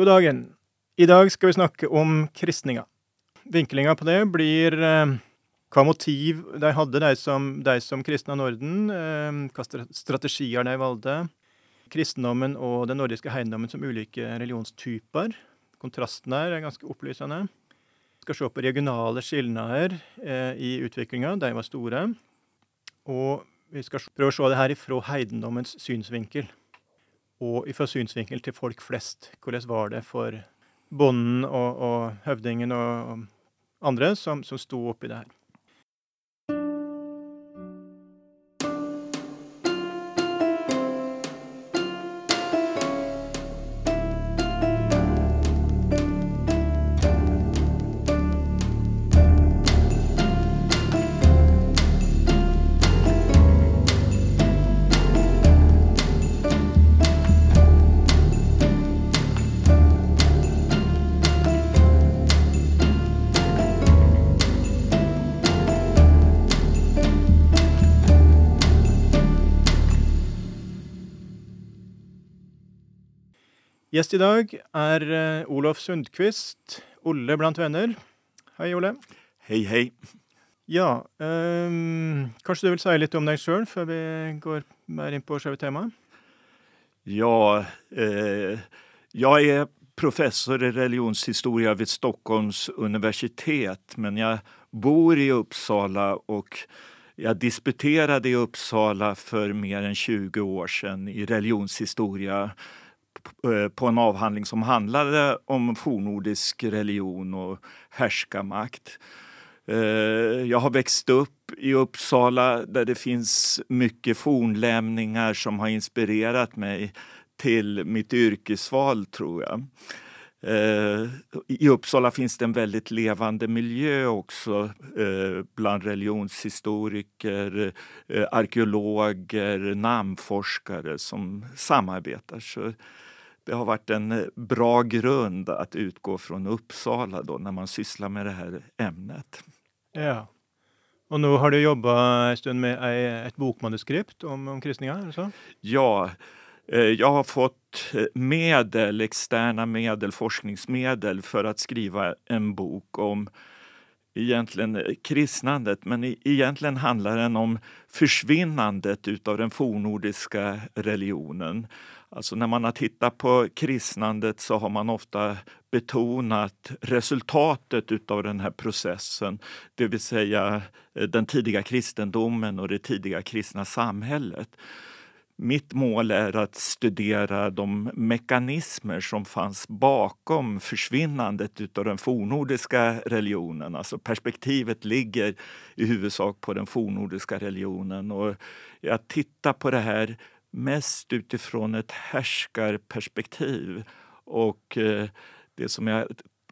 God dagen. I dag skal vi snakke om kristninga. Vinklinga på det blir eh, hva motiv de hadde, de som, de som kristna Norden, eh, hva strategier de valgte, kristendommen og den nordiske heiendommen som ulike religionstyper. Kontrasten her er ganske opplysende. Vi skal se på regionale skilnader eh, i utviklinga. De var store. Og vi skal prøve å se det her ifra heidendommens synsvinkel. Og ifra synsvinkel til folk flest. Hvordan var det for bonden og, og høvdingen og, og andre som, som sto oppi det her. Gjest i dag er eh, Olof Sundquist, Olle blant venner. Hei, Ole. Hej, hej. Ja, ehm, kanskje du vil si litt om deg sjøl før vi går mer inn på selve temaet? Ja, eh, jag är professor i religionshistoria vid Stockholms universitet, men jag bor i Uppsala och jag disputerade i Uppsala för mer än 20 år sedan i religionshistoria Eh, på en avhandling som handlade om fornnordisk religion och härskarmakt. Eh, jag har växt upp i Uppsala där det finns mycket fornlämningar som har inspirerat mig till mitt yrkesval, tror jag. Eh, I Uppsala finns det en väldigt levande miljö också bland religionshistoriker, arkeologer, namnforskare som samarbetar. Så det har varit en eh, bra grund att utgå från Uppsala då, när man sysslar med det här ämnet. Ja. Og nå har du jobba en stund med ei, et bokmanuskript om, om kristninga? det så? Ja, eh, jag har fått eh, medel, externa medel, forskningsmedel för att skriva en bok om egentligen eh, kristnandet, men egentligen handlar den om försvinnandet utav den fornordiska religionen. Alltså när man har tittat på kristnandet så har man ofta betonat resultatet utav den här processen, det vill säga eh, den tidiga kristendomen och det tidiga kristna samhället. Mitt mål är att studera de mekanismer som fanns bakom försvinnandet utav den fornordiska religionen. Alltså perspektivet ligger i huvudsak på den fornnordiska religionen. Och jag tittar på det här mest utifrån ett härskarperspektiv och eh, det som jag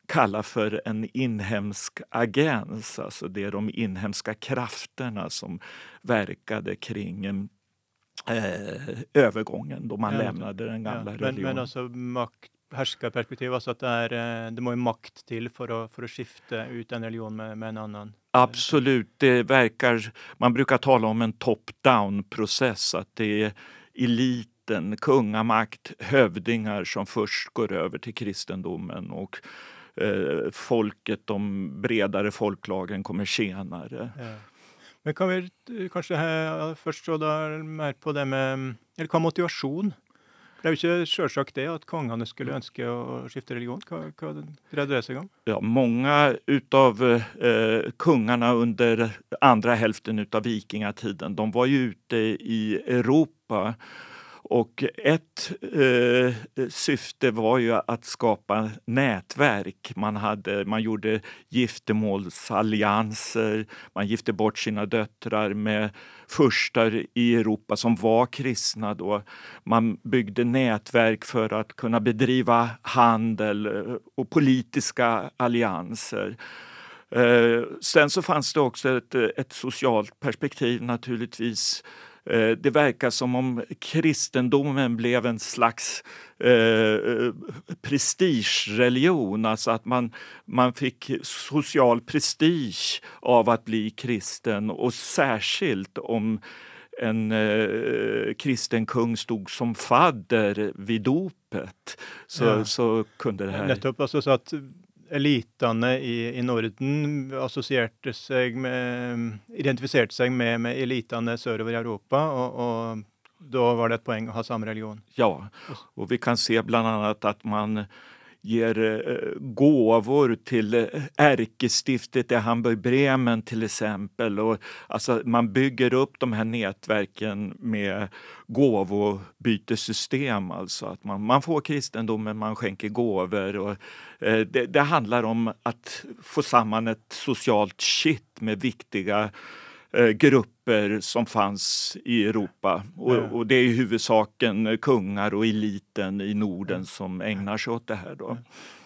kallar för en inhemsk agens. Alltså det är de inhemska krafterna som verkade kring eh, övergången då man Ja, lämnade den Ja. gamla Men, religionen. men altså makt, herskerperspektiv, altså at det, er, eh, det må jo makt til for å, for å skifte ut en religion med, med en annen. Absolut, det verkar, man brukar tala om en top-down process, att det är eliten, kungamakt, hövdingar som först går över till kristendomen och eh, folket, de bredare folklagren kommer senare. Ja. Men kan vi kanskje he, først se mer på det med Eller hva motivasjon? Det er jo ikke selvsagt det at kongene skulle ønske å skifte religion. Hva, hva det seg om? Ja, många utav eh, kungarna under andra hälften utav vikingatiden, de var ju ute i Europa och ett eh, syfte var ju att skapa nätverk. Man, hade, man gjorde giftermålsallianser, man gifte bort sina döttrar med furstar i Europa som var kristna då. Man byggde nätverk för att kunna bedriva handel eh, och politiska allianser. Eh, Sen så fanns det också ett, eh, ett socialt perspektiv naturligtvis. Eh, Det verkar som om kristendomen blev en slags eh, prestigereligion, alltså att man, man fick social prestige av att bli kristen och särskilt om en eh, kristen kung stod som fadder vid dopet så, Ja. så kunde det här... Nettopp. Altså så at elitene i, i Norden assosierte seg med Identifiserte seg med, med elitene sørover i Europa, og, og da var det et poeng å ha samme religion. Ja, och vi kan se bland annat att man ger eh, gåvor till eh, ärkestiftet i Hamburg-Bremen till exempel. Och, alltså, man bygger upp de här nätverken med gåvobytessystem. Alltså att man, man får kristendomen, man skänker gåvor. Och, eh, det, det handlar om att få samman ett socialt kitt med viktiga grupper som fanns i Europa. Och, och det är i huvudsaken eh, kungar och eliten i Norden som ägnar sig åt det här. Då.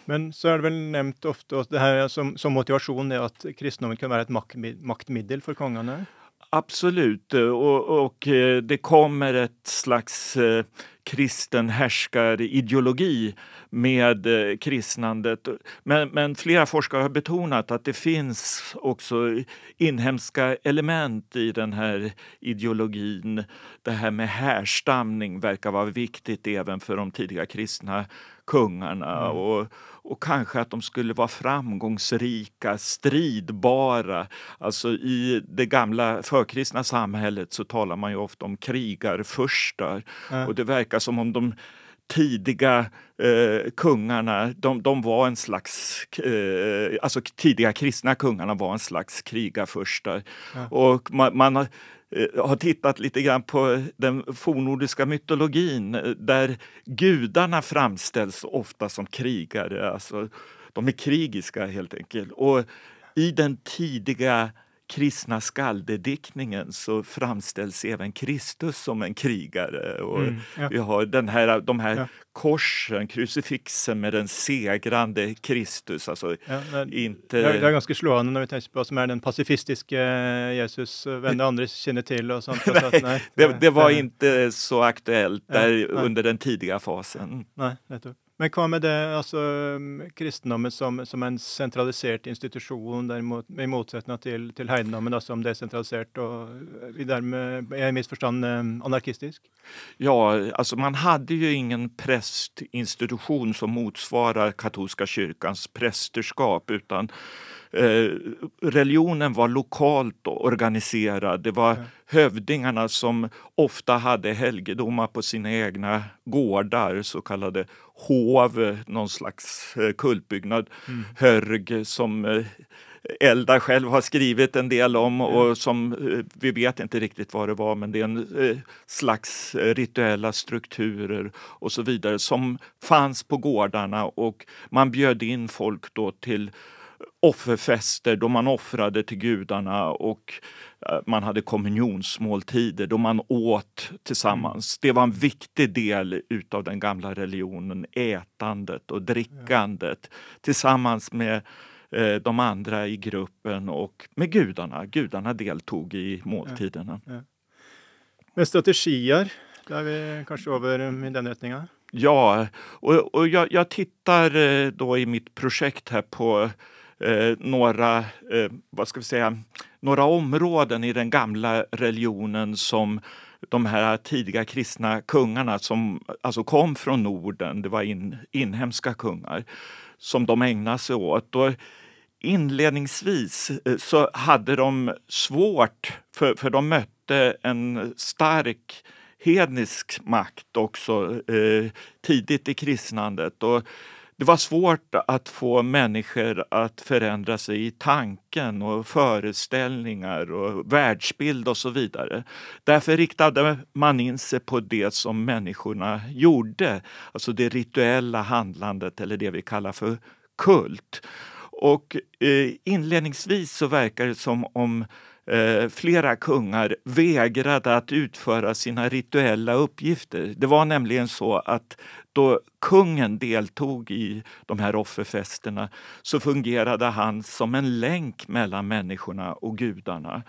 Men så er det vel nevnt ofte at det her som, som motivasjon det at kristendommen kan være et maktmi- maktmiddel for kongene. Absolut, eh, och, och eh, det kommer ett slags eh, kristen härskarideologi med eh, kristnandet. Men, men flera forskare har betonat att det finns också inhemska element i den här ideologin. Det här med härstamning verkar vara viktigt även för de tidiga kristna kungarna. Och, och kanske att de skulle vara framgångsrika, stridbara. Alltså i det gamla förkristna samhället så talar man ju ofta om krigarfurstar. Ja. Och det verkar som om de tidiga eh, kungarna, de, de var en slags, eh, alltså tidiga kristna kungarna var en slags krigarfurstar. Ja. Och man, man har, eh, har tittat lite grann på den fornnordiska mytologin eh, där gudarna framställs ofta som krigare. Alltså, de är krigiska helt enkelt. Och i den tidiga kristna skaldediktningen så framställs även Kristus som en krigare. Och Mm, ja. Vi har den här, de här Ja. korsen, krucifixen med den segrande Kristus. Alltså Ja, det, inte... det, er ganske slående når vi tenker på hva som er den pasifistiske Jesus, eh, venn det andre kjenner til og sånt. Altså at, nei, det, det var inte så aktuellt där nej. under den tidiga fasen. Nei, nettopp. Men hva med det, mm, altså kristendommen som, som en sentralisert institusjon, derimot, i motsetning til, til heidendommen da, som desentralisert og dermed i viss forstand eh, anarkistisk? Ja, alltså man hade ju ingen prästinstitution som motsvarar katolska kyrkans prästerskap utan eh, religionen var lokalt organiserad. Det var hövdingarna som ofta hade helgedomar på sina egna gårdar, så kallade hov, någon slags eh, kultbyggnad, Mm. hörg som eh, Eldar själv har skrivit en del om och som eh, vi vet inte riktigt vad det var men det är en slags rituella strukturer och så vidare som fanns på gårdarna och man bjöd in folk då till offerfester då man offrade till gudarna och eh, man hade kommunionsmåltider då man åt tillsammans. Det var en viktig del utav den gamla religionen, ätandet och drickandet tillsammans med eh, de andra i gruppen och med gudarna. Gudarna deltog i måltiderna. Men strategier, da er vi kanskje over um, i den retninga? Ja, och, och jag, jag tittar eh, då i mitt projekt här på eh, några, eh, vad ska vi säga, några områden i den gamla religionen som de här tidiga kristna kungarna som alltså kom från Norden, det var in, inhemska kungar, som de ägnade sig åt. Och inledningsvis eh, så hade de svårt, för, för de mötte en stark hednisk makt också eh, tidigt i kristnandet. Och det var svårt att få människor att förändra sig i tanken och föreställningar och världsbild och så vidare. Därför riktade man in sig på det som människorna gjorde, alltså det rituella handlandet eller det vi kallar för kult. Och eh, inledningsvis så verkar det som om eh, flera kungar vägrade att utföra sina rituella uppgifter. Det var nämligen så att då kungen deltog i de här offerfesterna så fungerade han som en länk mellan människorna och gudarna.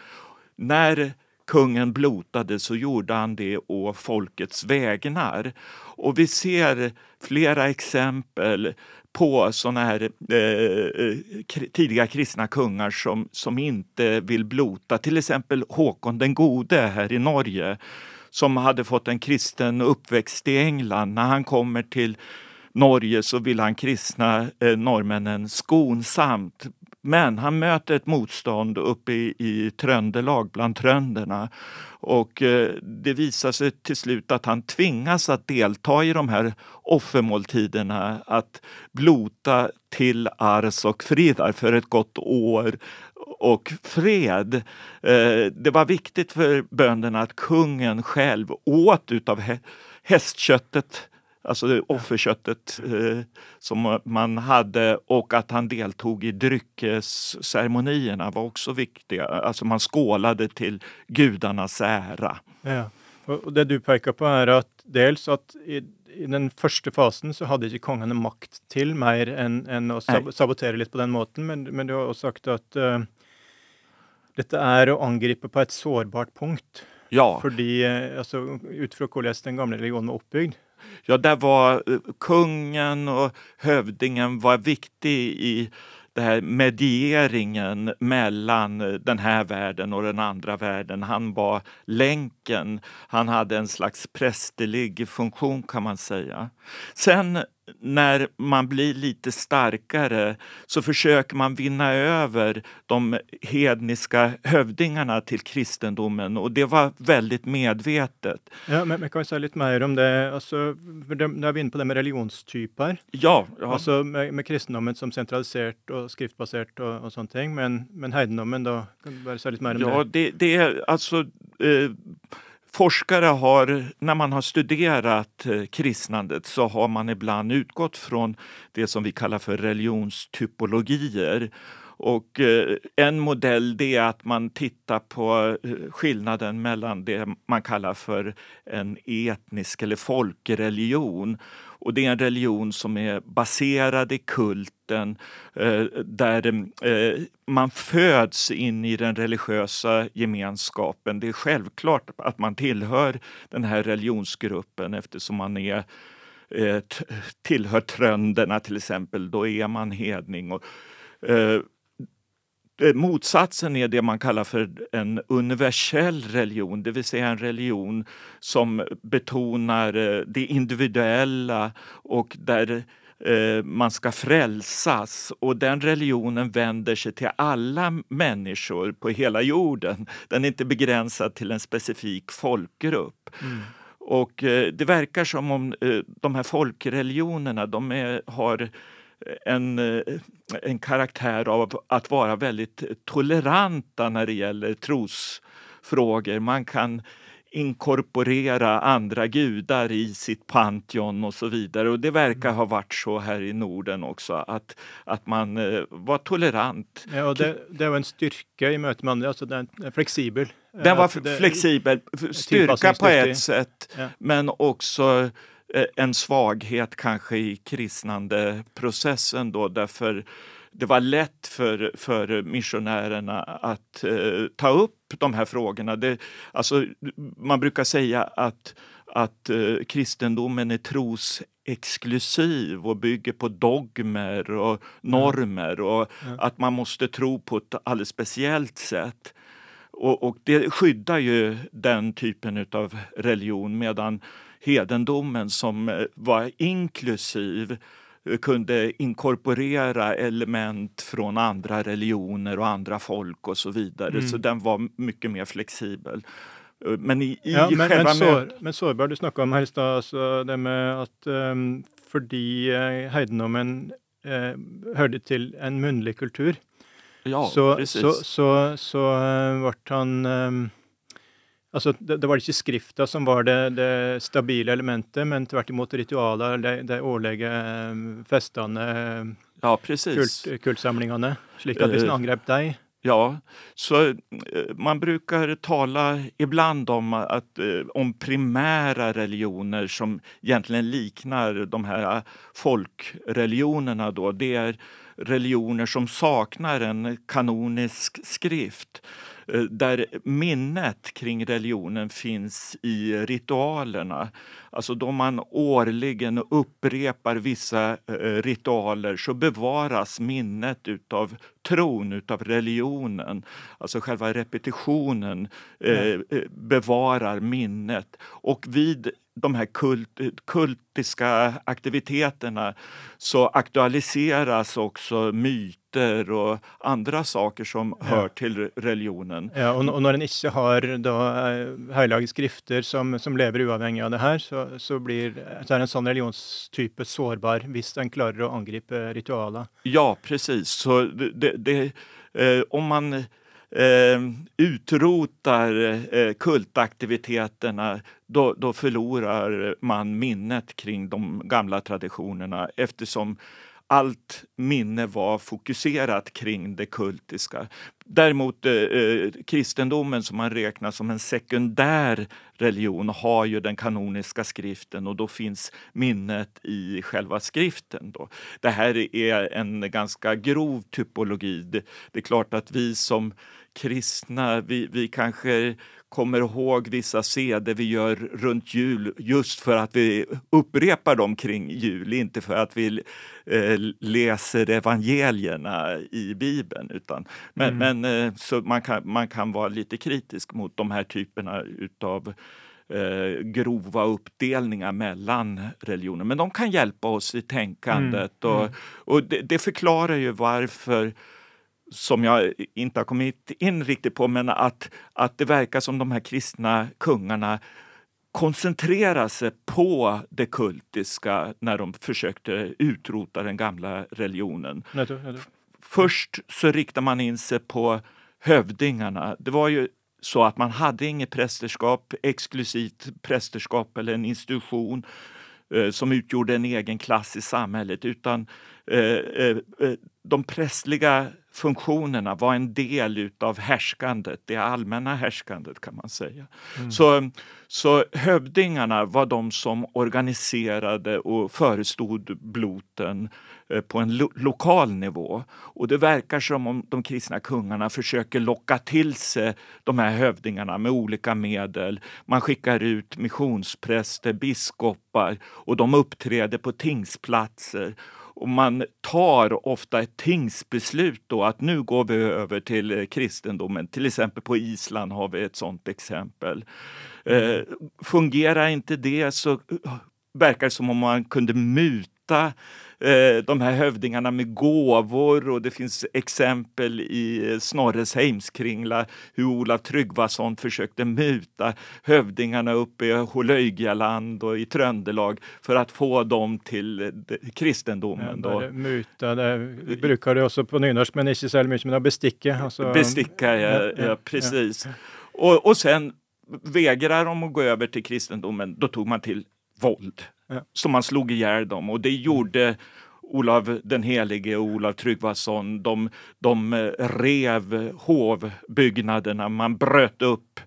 När kungen blotade så gjorde han det å folkets vägnar. Och vi ser flera exempel på såna här eh, eh tidiga kristna kungar som, som inte vill blota. Till exempel Håkon den gode här i Norge som hade fått en kristen uppväxt i England. När han kommer till Norge så vill han kristna eh, norrmännen skonsamt. Men han möter ett motstånd uppe i, i Tröndelag, bland trönderna. Och eh, det visar sig till slut att han tvingas att delta i de här offermåltiderna, att blota till ars och fridar för ett gott år och fred. Eh, det var viktigt för bönderna att kungen själv åt utav hästköttet alltså offerköttet eh, som man hade och att han deltog i dryckesceremonierna var också viktiga. Alltså man skålade till gudarnas ära. Ja. Och det du pekar på är att dels att i, i den första fasen så hade inte kongene makt till mer än, än att sab sabotera lite på den måten, men, men du har också sagt att uh, detta är att angripa på ett sårbart punkt. Ja. Fordi, uh, alltså, utifrån hur den gamla religionen var uppbyggd, Ja, där var eh, kungen och hövdingen var viktig i den här medieringen mellan eh, den här världen och den andra världen. Han var länken. Han hade en slags prästerlig funktion kan man säga. Sen när man blir lite starkare så försöker man vinna över de hedniska hövdingarna till kristendomen och det var väldigt medvetet. Ja, men, men kan vi säga lite mer om det? Alltså, när vi är inne på det med religionstyper. Ja. ja. Alltså med, med kristendomen som centraliserat och skriftbaserat och, och sånt, men, men heidendommen då? Kan du säga lite mer om ja, det? det? Det är alltså eh, Forskare har, när man har studerat eh, kristnandet så har man ibland utgått från det som vi kallar för religionstypologier. Och eh, en modell det är att man tittar på eh, skillnaden mellan det man kallar för en etnisk eller folkreligion och det är en religion som är baserad i kulten eh, där eh, man föds in i den religiösa gemenskapen. Det är självklart att man tillhör den här religionsgruppen eftersom man är eh, tillhör trönderna till exempel, då är man hedning. Och, Eh, motsatsen är det man kallar för en universell religion, det vill säga en religion som betonar eh, det individuella och där eh, man ska frälsas. Och den religionen vänder sig till alla människor på hela jorden. Den är inte begränsad till en specifik folkgrupp. Mm. Och det verkar som om de här folkreligionerna de är, har en, eh, en karaktär av att vara väldigt toleranta när det gäller trosfrågor. Man kan inkorporera andra gudar i sitt Pantheon och så vidare. Och det verkar ha varit så här i Norden också, att, att man eh, var tolerant. Ja, och det, det var en styrka i mötet med andra, alltså den är flexibel. Den var det, flexibel, styrka på ett sätt, ja. men också en svaghet kanske i kristnandeprocessen då därför det var lätt för, för missionärerna att eh, ta upp de här frågorna. Det, alltså, man brukar säga att, att eh, kristendomen är trosexklusiv och bygger på dogmer och normer och ja. att man måste tro på ett alldeles speciellt sätt. Och, och det skyddar ju den typen av religion medan hedendomen som eh, var inklusiv eh, kunde inkorporera element från andra religioner och andra folk och så vidare. Mm. Så den var mycket mer flexibel. Eh, men i, i ja, men, själva... Men, sår, men sårbar, du snackade om här i alltså det med att um, fordi heidendommen uh, hörde till en munlig kultur, ja, så, precis. så, så, så uh, vart han um, Altså, det, det, var ikke skrifta som var det, det stabile elementet, men tvert imot ritualer, de, de årlige eh, festene, ja, kult, kultsamlingene. Slik at hvis en eh, angrep deg Ja, så eh, man brukar tala ibland om, att, om primära religioner som egentligen liknar de här folkreligionerna. Då. Det är religioner som saknar en kanonisk skrift där minnet kring religionen finns i ritualerna. Alltså då man årligen upprepar vissa eh, ritualer så bevaras minnet utav tron, utav religionen. Alltså själva repetitionen eh, bevarar minnet. Och vid de här kult, kultiska aktiviteterna så aktualiseras också myter och andra saker som ja. hör till religionen. Ja, och, och när en inte har då, heliga skrifter som, som lever oavhängigt av det här så, så, blir, så är en sån religionstyp sårbar om den klarar att angripa ritualer. Ja, precis. Så det, det, eh, om man eh, Eh, utrotar eh, kultaktiviteterna då, då förlorar man minnet kring de gamla traditionerna eftersom allt minne var fokuserat kring det kultiska. Däremot eh, eh, kristendomen som man räknar som en sekundär religion har ju den kanoniska skriften och då finns minnet i själva skriften. Då. Det här är en ganska grov typologi. Det, det är klart att vi som kristna, vi, vi kanske kommer ihåg vissa seder vi gör runt jul just för att vi upprepar dem kring jul, inte för att vi eh, läser evangelierna i Bibeln. Utan, men, mm. men eh, så man kan, man kan vara lite kritisk mot de här typerna utav eh, grova uppdelningar mellan religioner. Men de kan hjälpa oss i tänkandet mm. och, mm. och det, det förklarar ju varför som jag inte har kommit in riktigt på, men att, att det verkar som de här kristna kungarna koncentrerar sig på det kultiska när de försökte utrota den gamla religionen. Nej, nej, nej. Först så riktar man in sig på hövdingarna. Det var ju så att man hade inget prästerskap, exklusivt prästerskap eller en institution eh, som utgjorde en egen klass i samhället utan de prästliga funktionerna var en del utav härskandet, det allmänna härskandet kan man säga. Mm. Så, så hövdingarna var de som organiserade och förestod bloten eh, på en lo lokal nivå. Och det verkar som om de kristna kungarna försöker locka till sig de här hövdingarna med olika medel. Man skickar ut missionspräster, biskopar och de uppträder på tingsplatser och man tar ofta ett tingsbeslut då att nu går vi över till eh, kristendomen. Till exempel på Island har vi ett sådant exempel. Mm. Eh, fungerar inte det så eh, verkar det som om man kunde muta Eh, de här hövdingarna med gåvor och det finns exempel i Snorres Heimskringla hur Olav Tryggvason försökte muta hövdingarna uppe i Holöjgialand och i Tröndelag för att få dem till kristendomen. Ja, muta, det brukar det också på nynorsk men inte så mycket, men besticka. Alltså, besticka, ja, ja precis. Och, och sen vägrar de att gå över till kristendomen, då tog man till våld. Så man slog ihjäl dem och det gjorde Olav den helige och Olav Tryggvason. De, de rev hovbyggnaderna, man bröt upp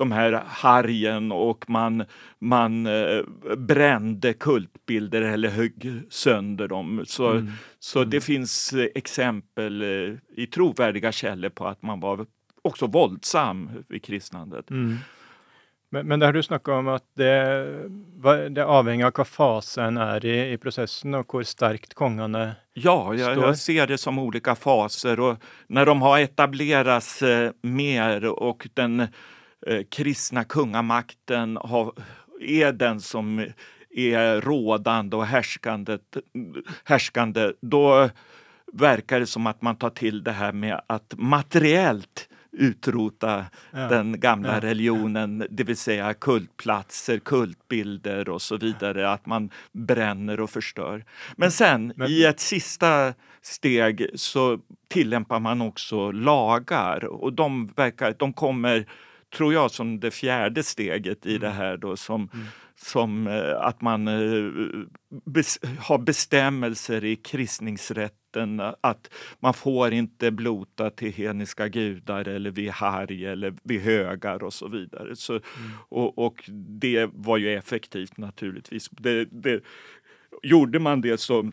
de här hargen och man, man eh, brände kultbilder eller högg sönder dem. Så, mm. så det mm. finns exempel eh, i trovärdiga källor på att man var också våldsam vid kristnandet. Mm. Men, men det du snackar om att det, det avhänger av vad fasen är i, i processen och hur starkt kongarna Ja, jag, jag, ser det som olika faser och när de har etablerats eh, mer och den eh, kristna kungamakten har, är den som är rådande och härskande, härskande, då verkar det som att man tar till det här med att materiellt utrota ja. den gamla ja. religionen, det vill säga kultplatser, kultbilder och så vidare, att man bränner och förstör. Men sen Men... i ett sista steg så tillämpar man också lagar och de, verkar, de kommer, tror jag, som det fjärde steget i mm. det här då som mm som eh, att man eh, har bestämmelser i kristningsrätten att man får inte blota till heniska gudar eller vid harg eller vid högar och så vidare. Så, mm. och, och, det var ju effektivt naturligtvis. Det, det, gjorde man det så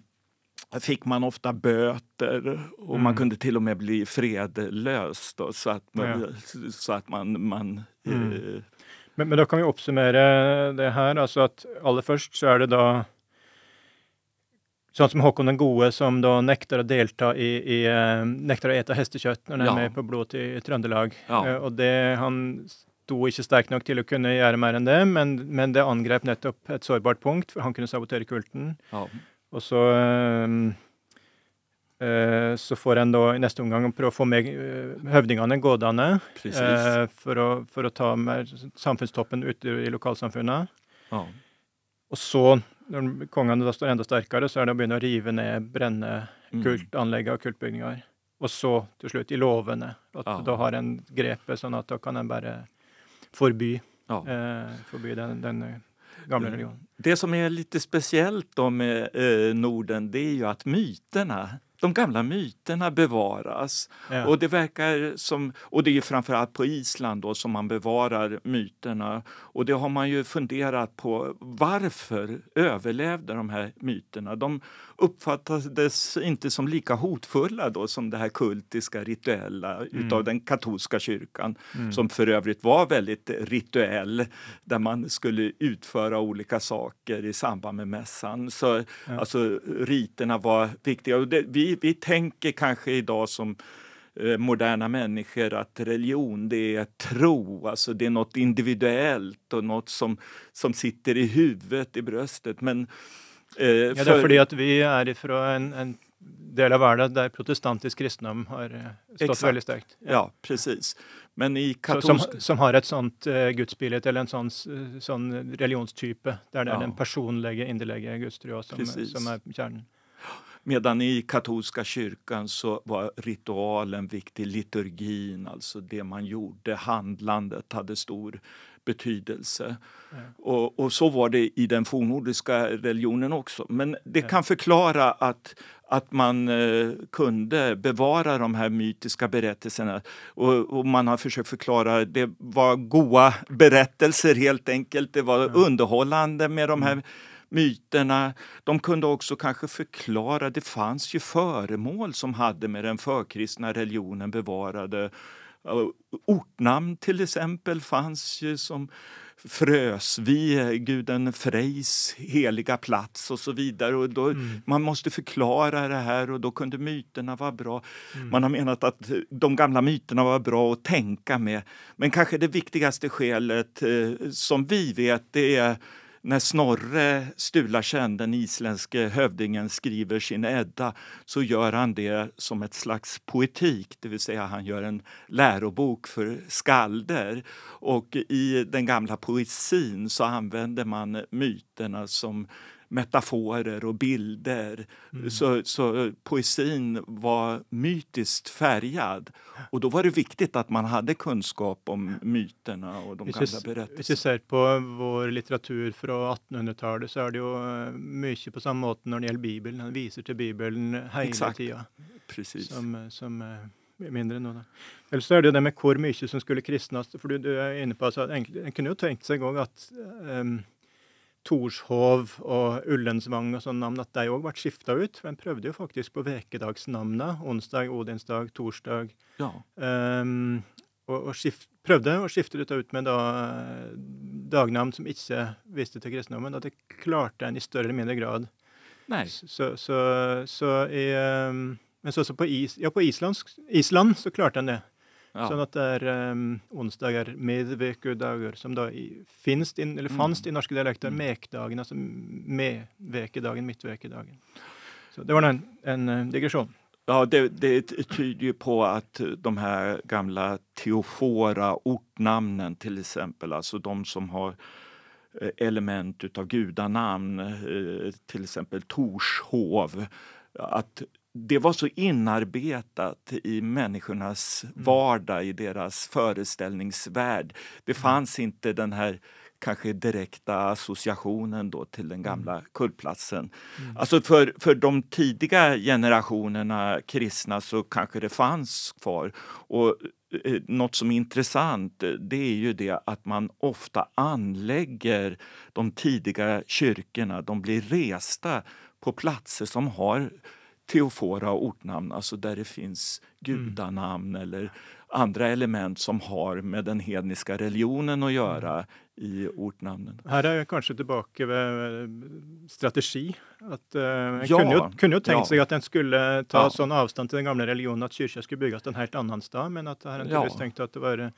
fick man ofta böter och Mm. man kunde till och med bli fredlös. Då, så att man, Ja. så att man, man Mm. eh, Men, men da kan vi oppsummere det her. Altså at aller først så er det da Sånn som Håkon den gode, som da nekter å delta i, i eh, Nekter å ete hestekjøtt når han Ja. med på Blod til Trøndelag. Ja. Eh, og det Han sto ikke sterk nok til å kunne gjøre mer enn det, men, men det angrep nettopp et sårbart punkt, for han kunne sabotere kulten. ja, Og så eh, så får en da i neste omgang prøve å få med precis. eh, for, å, for å ta mer samfunnstoppen ute i lokalsamfunnet. ja. Og så, når kongene står enda sterkere, så er det å begynne å rive ned, brenne Mm. kultanlegg og kultbygninger. Og så til slutt i lovene. At Ja. da har en grepet sånn at da kan en bare forby, Ja. eh, forby den, den eh, gamle religionen. Det som är lite speciellt då med eh, Norden det är ju att myterna, de gamla myterna bevaras. Ja. Och det verkar som, och det är framförallt på Island då som man bevarar myterna. Och det har man ju funderat på, varför överlevde de här myterna? De uppfattades inte som lika hotfulla då som det här kultiska, rituella utav den katolska kyrkan Mm. som för övrigt var väldigt rituell där man skulle utföra olika saker i samband med mässan. Så Ja. alltså riterna var viktiga. Och det, vi, vi tänker kanske idag som eh, moderna människor att religion det är tro, alltså det är något individuellt och något som, som sitter i huvudet, i bröstet. Men eh, Ja, det er fordi at vi er fra en, en del av verden der protestantisk kristendom har eh, stått Exakt. veldig sterkt. Ja, precis. Men i Så, som, katolsk... som har et sånt uh, gudsbilde, eller en sånn, s- sånn religionstype, der det Ja. er den personlige, inderlige gudstrua som, Precis. som er kjernen. Medan i katolska kyrkan så var ritualen viktig, liturgin, alltså det man gjorde, handlandet hade stor betydelse. Ja. Och, och så var det i den fornnordiska religionen också. Men det kan förklara att, att man eh, kunde bevara de här mytiska berättelserna. Och, och man har försökt förklara, det var goda berättelser helt enkelt. Det var underhållande med de här myterna. De kunde också kanske förklara, det fanns ju föremål som hade med den förkristna religionen bevarade. Uh, Ortnamn till exempel fanns ju som Frösvi, guden Frejs heliga plats och så vidare. Och då, Man måste förklara det här och då kunde myterna vara bra. Man har menat att de gamla myterna var bra att tänka med. Men kanske det viktigaste skälet eh, som vi vet det är när Snorre Sturlason, den isländske hövdingen, skriver sin Edda så gör han det som ett slags poetik, det vill säga han gör en lärobok för skalder. Och i den gamla poesin så använder man myterna som metaforer och bilder. Så, så poesin var mytiskt färgad. Och då var det viktigt att man hade kunskap om myterna och de gamla vi, hvis vi berättelserna. ser på vår litteratur fra 1800-tallet, så er det jo eh, mye på samme måte når det gjelder Bibelen. Den viser til Bibelen hele Exakt. tida, Precis. som, eh, som eh, mindre nå, da. Ellers så er det det med hvor mye som skulle kristnes. For du, du er inne på altså, egentlig, En kunne jo tenkt seg òg at um, Torshov og Ullensvang og sånne navn, at de òg ble skifta ut. For en prøvde jo faktisk på vekedagsnavna. Onsdag, Odinsdag, torsdag. Ja. Um, og, og skift, prøvde å skifte dette ut med da, eh, dagnavn som ikke viste til kristendommen. Det klarte en i større eller mindre grad. Nej. Så, så, så i, um, men så, så på, is, ja, på Island, Island så klarte en det. Ja. Sånn at det er um, onsdager, medvekedager, som da i, finst, in, eller fanst i norske dialekter. Mm. Mekdagen, altså medvekedagen, midtvekedagen. Så det var en, en eh, digresjon. Ja, det, det tyder ju på att de här gamla teofora ortnamnen till exempel, alltså de som har eh, element utav gudanamn, eh, till exempel Torshov, att det var så inarbetat i människornas vardag, i deras föreställningsvärld. Det fanns inte den här kanske direkta associationen då till den gamla kultplatsen. Alltså för, för de tidiga generationerna kristna så kanske det fanns kvar. Och eh, något som är intressant eh, det är ju det att man ofta anlägger de tidiga kyrkorna, de blir resta på platser som har teofora ortnamn, alltså där det finns gudanamn mm. eller andra element som har med den hedniska religionen att göra i ortnamnen. Här är jag kanske tillbaka vid strategi. Att, uh, ja, kunde, ju, kunde ju tänkt ja. sig att den skulle ta ja. sån avstånd till den gamla religionen att kyrkan skulle byggas en helt annan stad, men att här ja. tänkt att det var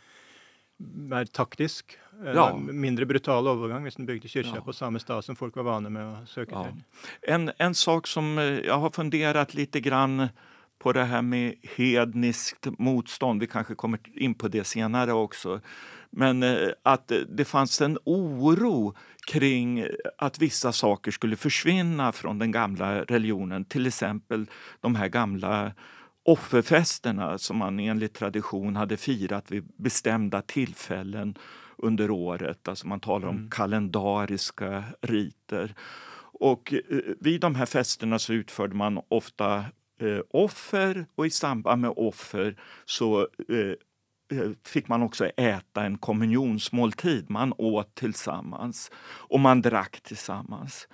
mer taktisk, ja. mindre brutal övergång om den byggde kyrkan ja. på samma stad som folk var vana med att söka ja. till. En, en sak som eh, jag har funderat lite grann på det här med hedniskt motstånd, vi kanske kommer in på det senare också, men eh, att det fanns en oro kring att vissa saker skulle försvinna från den gamla religionen, till exempel de här gamla offerfesterna som man enligt tradition hade firat vid bestämda tillfällen under året. Alltså man talar om mm. kalendariska riter. Och eh, vid de här festerna så utförde man ofta eh, offer och i samband med offer så eh, eh, fick man också äta en kommunionsmåltid. Man åt tillsammans och man drack tillsammans.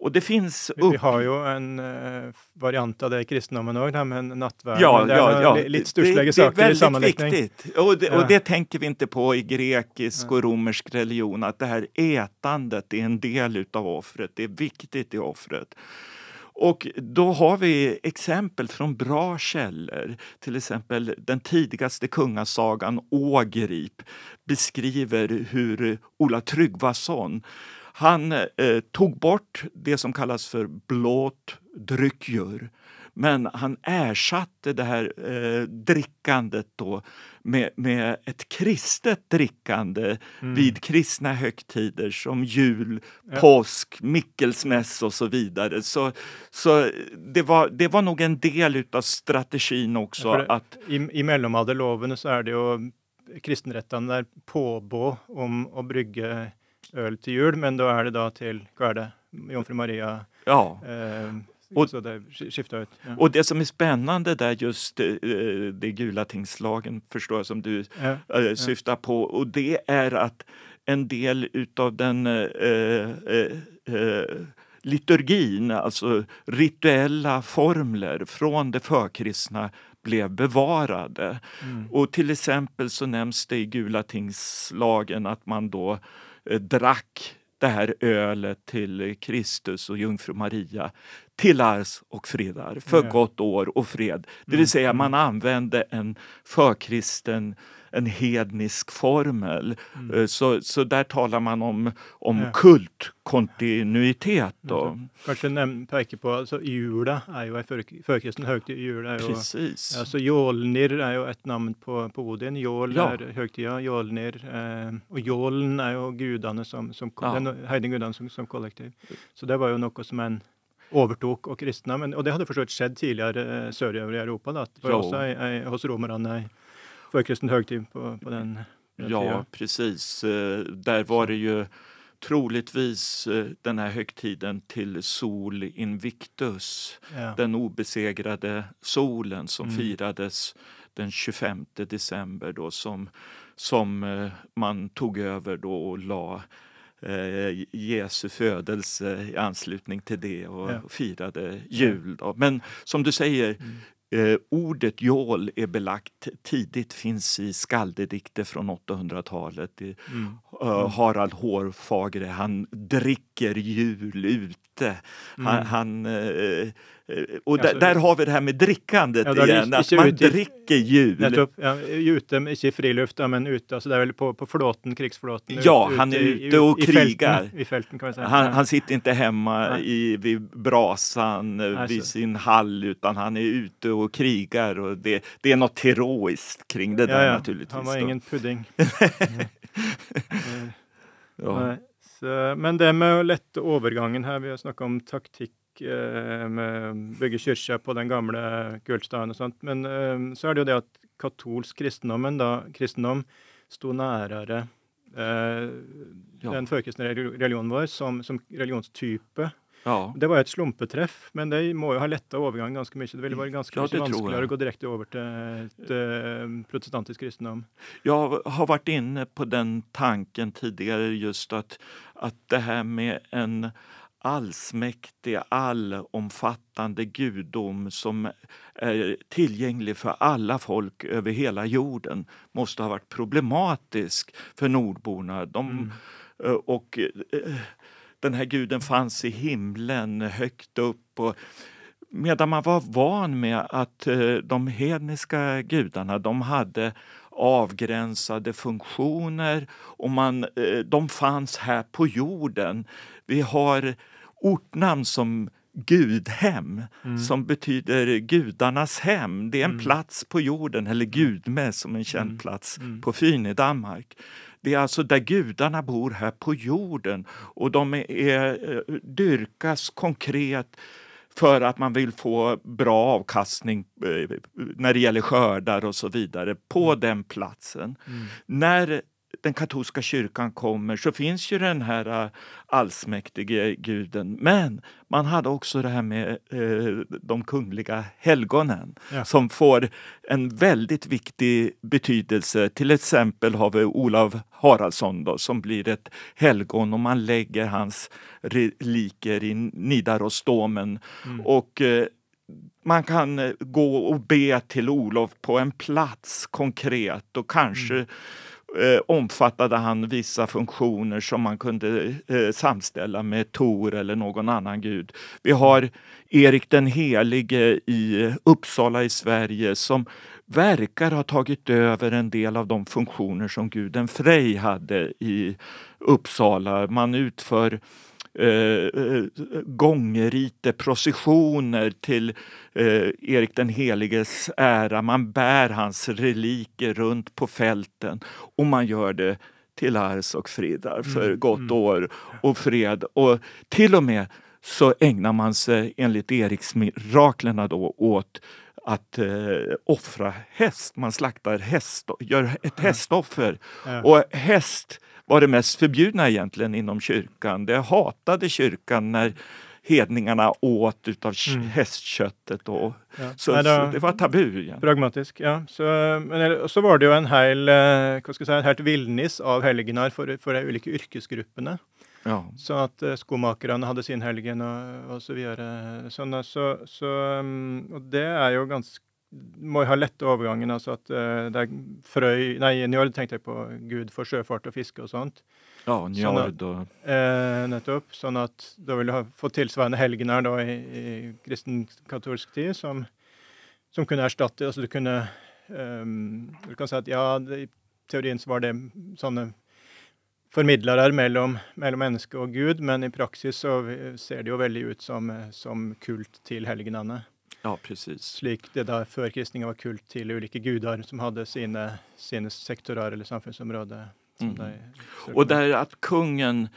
Och det finns upp... Vi har ju en uh, variant av det i kristendomen också, med nattvärden. Ja, ja, ja. Lite stursliga saker i sammanläggning. viktigt. Och det, ja. och det tänker vi inte på i grekisk och romersk religion, att det här ätandet är en del av offret. Det är viktigt i offret. Och då har vi exempel från bra källor. Till exempel den tidigaste kungasagan Ågrip beskriver hur Ola Tryggvason han eh, tog bort det som kallas för blåt dryckjur. Men han ersatte det här eh, drickandet då med, med ett kristet drickande mm. vid kristna högtider som jul, ja. påsk, mickelsmäss och så vidare. Så, så det, var, det var nog en del av strategin också. Ja, att, I i mellomalderloven så är det ju kristenrätten där påbå om att brygga öl till jul, men då är det då till, vad är det, Jungfru Maria? Ja. Eh, och, så det skiftar ut. Ja. Och det som är spännande där just eh, det gula tingslagen förstår jag som du ja, eh, syftar på och det är att en del utav den eh, eh, eh, liturgin, alltså rituella formler från det förkristna blev bevarade. Mm. Och till exempel så nämns det i Gula tingslagen att man då drack det här ölet till Kristus och jungfru Maria till ars och fredar, för gott år och fred. Det vill mm, säga man mm. använde en förkristen en hednisk formel. Mm. Eh, så, så där talar man om, om ja. kultkontinuitet. Då. Mm. Kanske nämn, peka på alltså, jula är ju en för, förkristen högtid. Jula är ju, Precis. Alltså, Jolnir är ju ett namn på, på Odin. Jol ja. är högtida, Jolnir. Eh, och Jolen är ju gudarna som, som, ja. den heidengudarna som, som kollektiv. Så det var ju något som en övertog och kristna, men, och det hade förstås skett tidigare eh, söderöver i Europa. Då, att det var också är, hos romarna förkristen högtid på, på den, den Ja, tiden. precis. Eh, där var det ju troligtvis eh, den här högtiden till Sol Invictus, ja. den obesegrade solen som mm. firades den 25 december då som, som eh, man tog över då och la eh, Jesu födelse i anslutning till det och ja. firade jul. Då. Men som du säger, mm. Eh, ordet jål är belagt tidigt, finns i skaldedikter från 800-talet. Mm. Uh, Harald Hårfagre, han dricker jul ute. Mm. Han, han uh, och där, där, har vi det här med drickandet ja, igen, att man ute, dricker jul. Nettopp, ja, ute, inte i friluft, men ute, alltså där på, på flåten, krigsflåten. Ja, han är ute och i, krigar. I fälten, kan man säga. Han, han sitter inte hemma i, vid brasan, alltså. vid sin hall, utan han är ute och krigar. Och det, det är något heroiskt kring det där naturligtvis. Han var då. ingen pudding. ja. Så, men det med lätta övergången här, vi har snackat om taktik Eh, med bygge kyrkja på den gamla kultstaden och sånt. Men eh, så är det ju det att katolsk kristendomen, da, kristendom, stod närare eh, ja. den förkristna religionen vår som, som religionstype. Ja. Det var ett slumpeträff, men det må ju ha lättat övergången ganska mycket. Det ville vara ganska ja, mycket vanskligare att gå direkt över till ett, eh, protestantisk kristendom. Jag har varit inne på den tanken tidigare, just att, att det här med en allsmäktig, allomfattande gudom som är tillgänglig för alla folk över hela jorden måste ha varit problematisk för nordborna. De, mm. och den här guden fanns i himlen högt upp. Och, medan man var van med att de hedniska gudarna de hade avgränsade funktioner och man, de fanns här på jorden. Vi har ortnamn som Gudhem, mm. som betyder gudarnas hem. Det är en mm. plats på jorden, eller Gudme som en känd mm. plats mm. på Fyn i Danmark. Det är alltså där gudarna bor här på jorden och de är, eh, dyrkas konkret för att man vill få bra avkastning eh, när det gäller skördar och så vidare på mm. den platsen. Mm. När den katolska kyrkan kommer så finns ju den här äh, allsmäktige guden. Men man hade också det här med eh, de kungliga helgonen ja. som får en väldigt viktig betydelse. Till exempel har vi Olav Haraldsson då, som blir ett helgon och man lägger hans reliker i Nidarosdomen. Mm. Och eh, man kan gå och be till Olof på en plats konkret och kanske mm eh, omfattade han vissa funktioner som man kunde eh, samställa med Tor eller någon annan gud. Vi har Erik den helige i Uppsala i Sverige som verkar ha tagit över en del av de funktioner som guden Frej hade i Uppsala. Man utför eh, eh gångrite, processioner till eh, Erik den heliges ära. Man bär hans reliker runt på fälten och man gör det till ars och fridar för mm. gott mm. år och fred. Och till och med så ägnar man sig enligt Eriksmiraklerna då åt att eh, offra häst. Man slaktar häst, gör ett hästoffer. Ja. Och häst var det mest förbjudna egentligen inom kyrkan. Det hatade kyrkan när hedningarna åt utav mm. hästköttet. Och, ja. så, Nej, så, det var tabu. Igen. Pragmatisk, ja. Så, men så var det ju en hel, eh, hva skal helt villnis av helgener för for de ulike yrkesgruppene. Ja. Så att uh, skomakerne hadde sin helgen och og så videre. Sånn, så, så, um, og det är ju ganska må ha lette overgangen. altså at uh, det er Frøy Nei, Njord tenkte jeg på Gud for sjøfart og fiske og sånt. Ja, Njord og eh, Nettopp. Sånn at da vil du ha fått tilsvarende helgener da i, i kristen-katolsk tid, som, som, kunne erstatte Altså du kunne um, Du kan si at ja, det, i teorien så var det sånne formidlere mellom, mellom menneske og Gud, men i praksis så ser det jo veldig ut som, som kult til helgenene. Ja, precis. Slik det da før kristninga var kult til ulike gudar som hade sina, sina sektorer eller samfunnsområder. Mm. Och där att kungen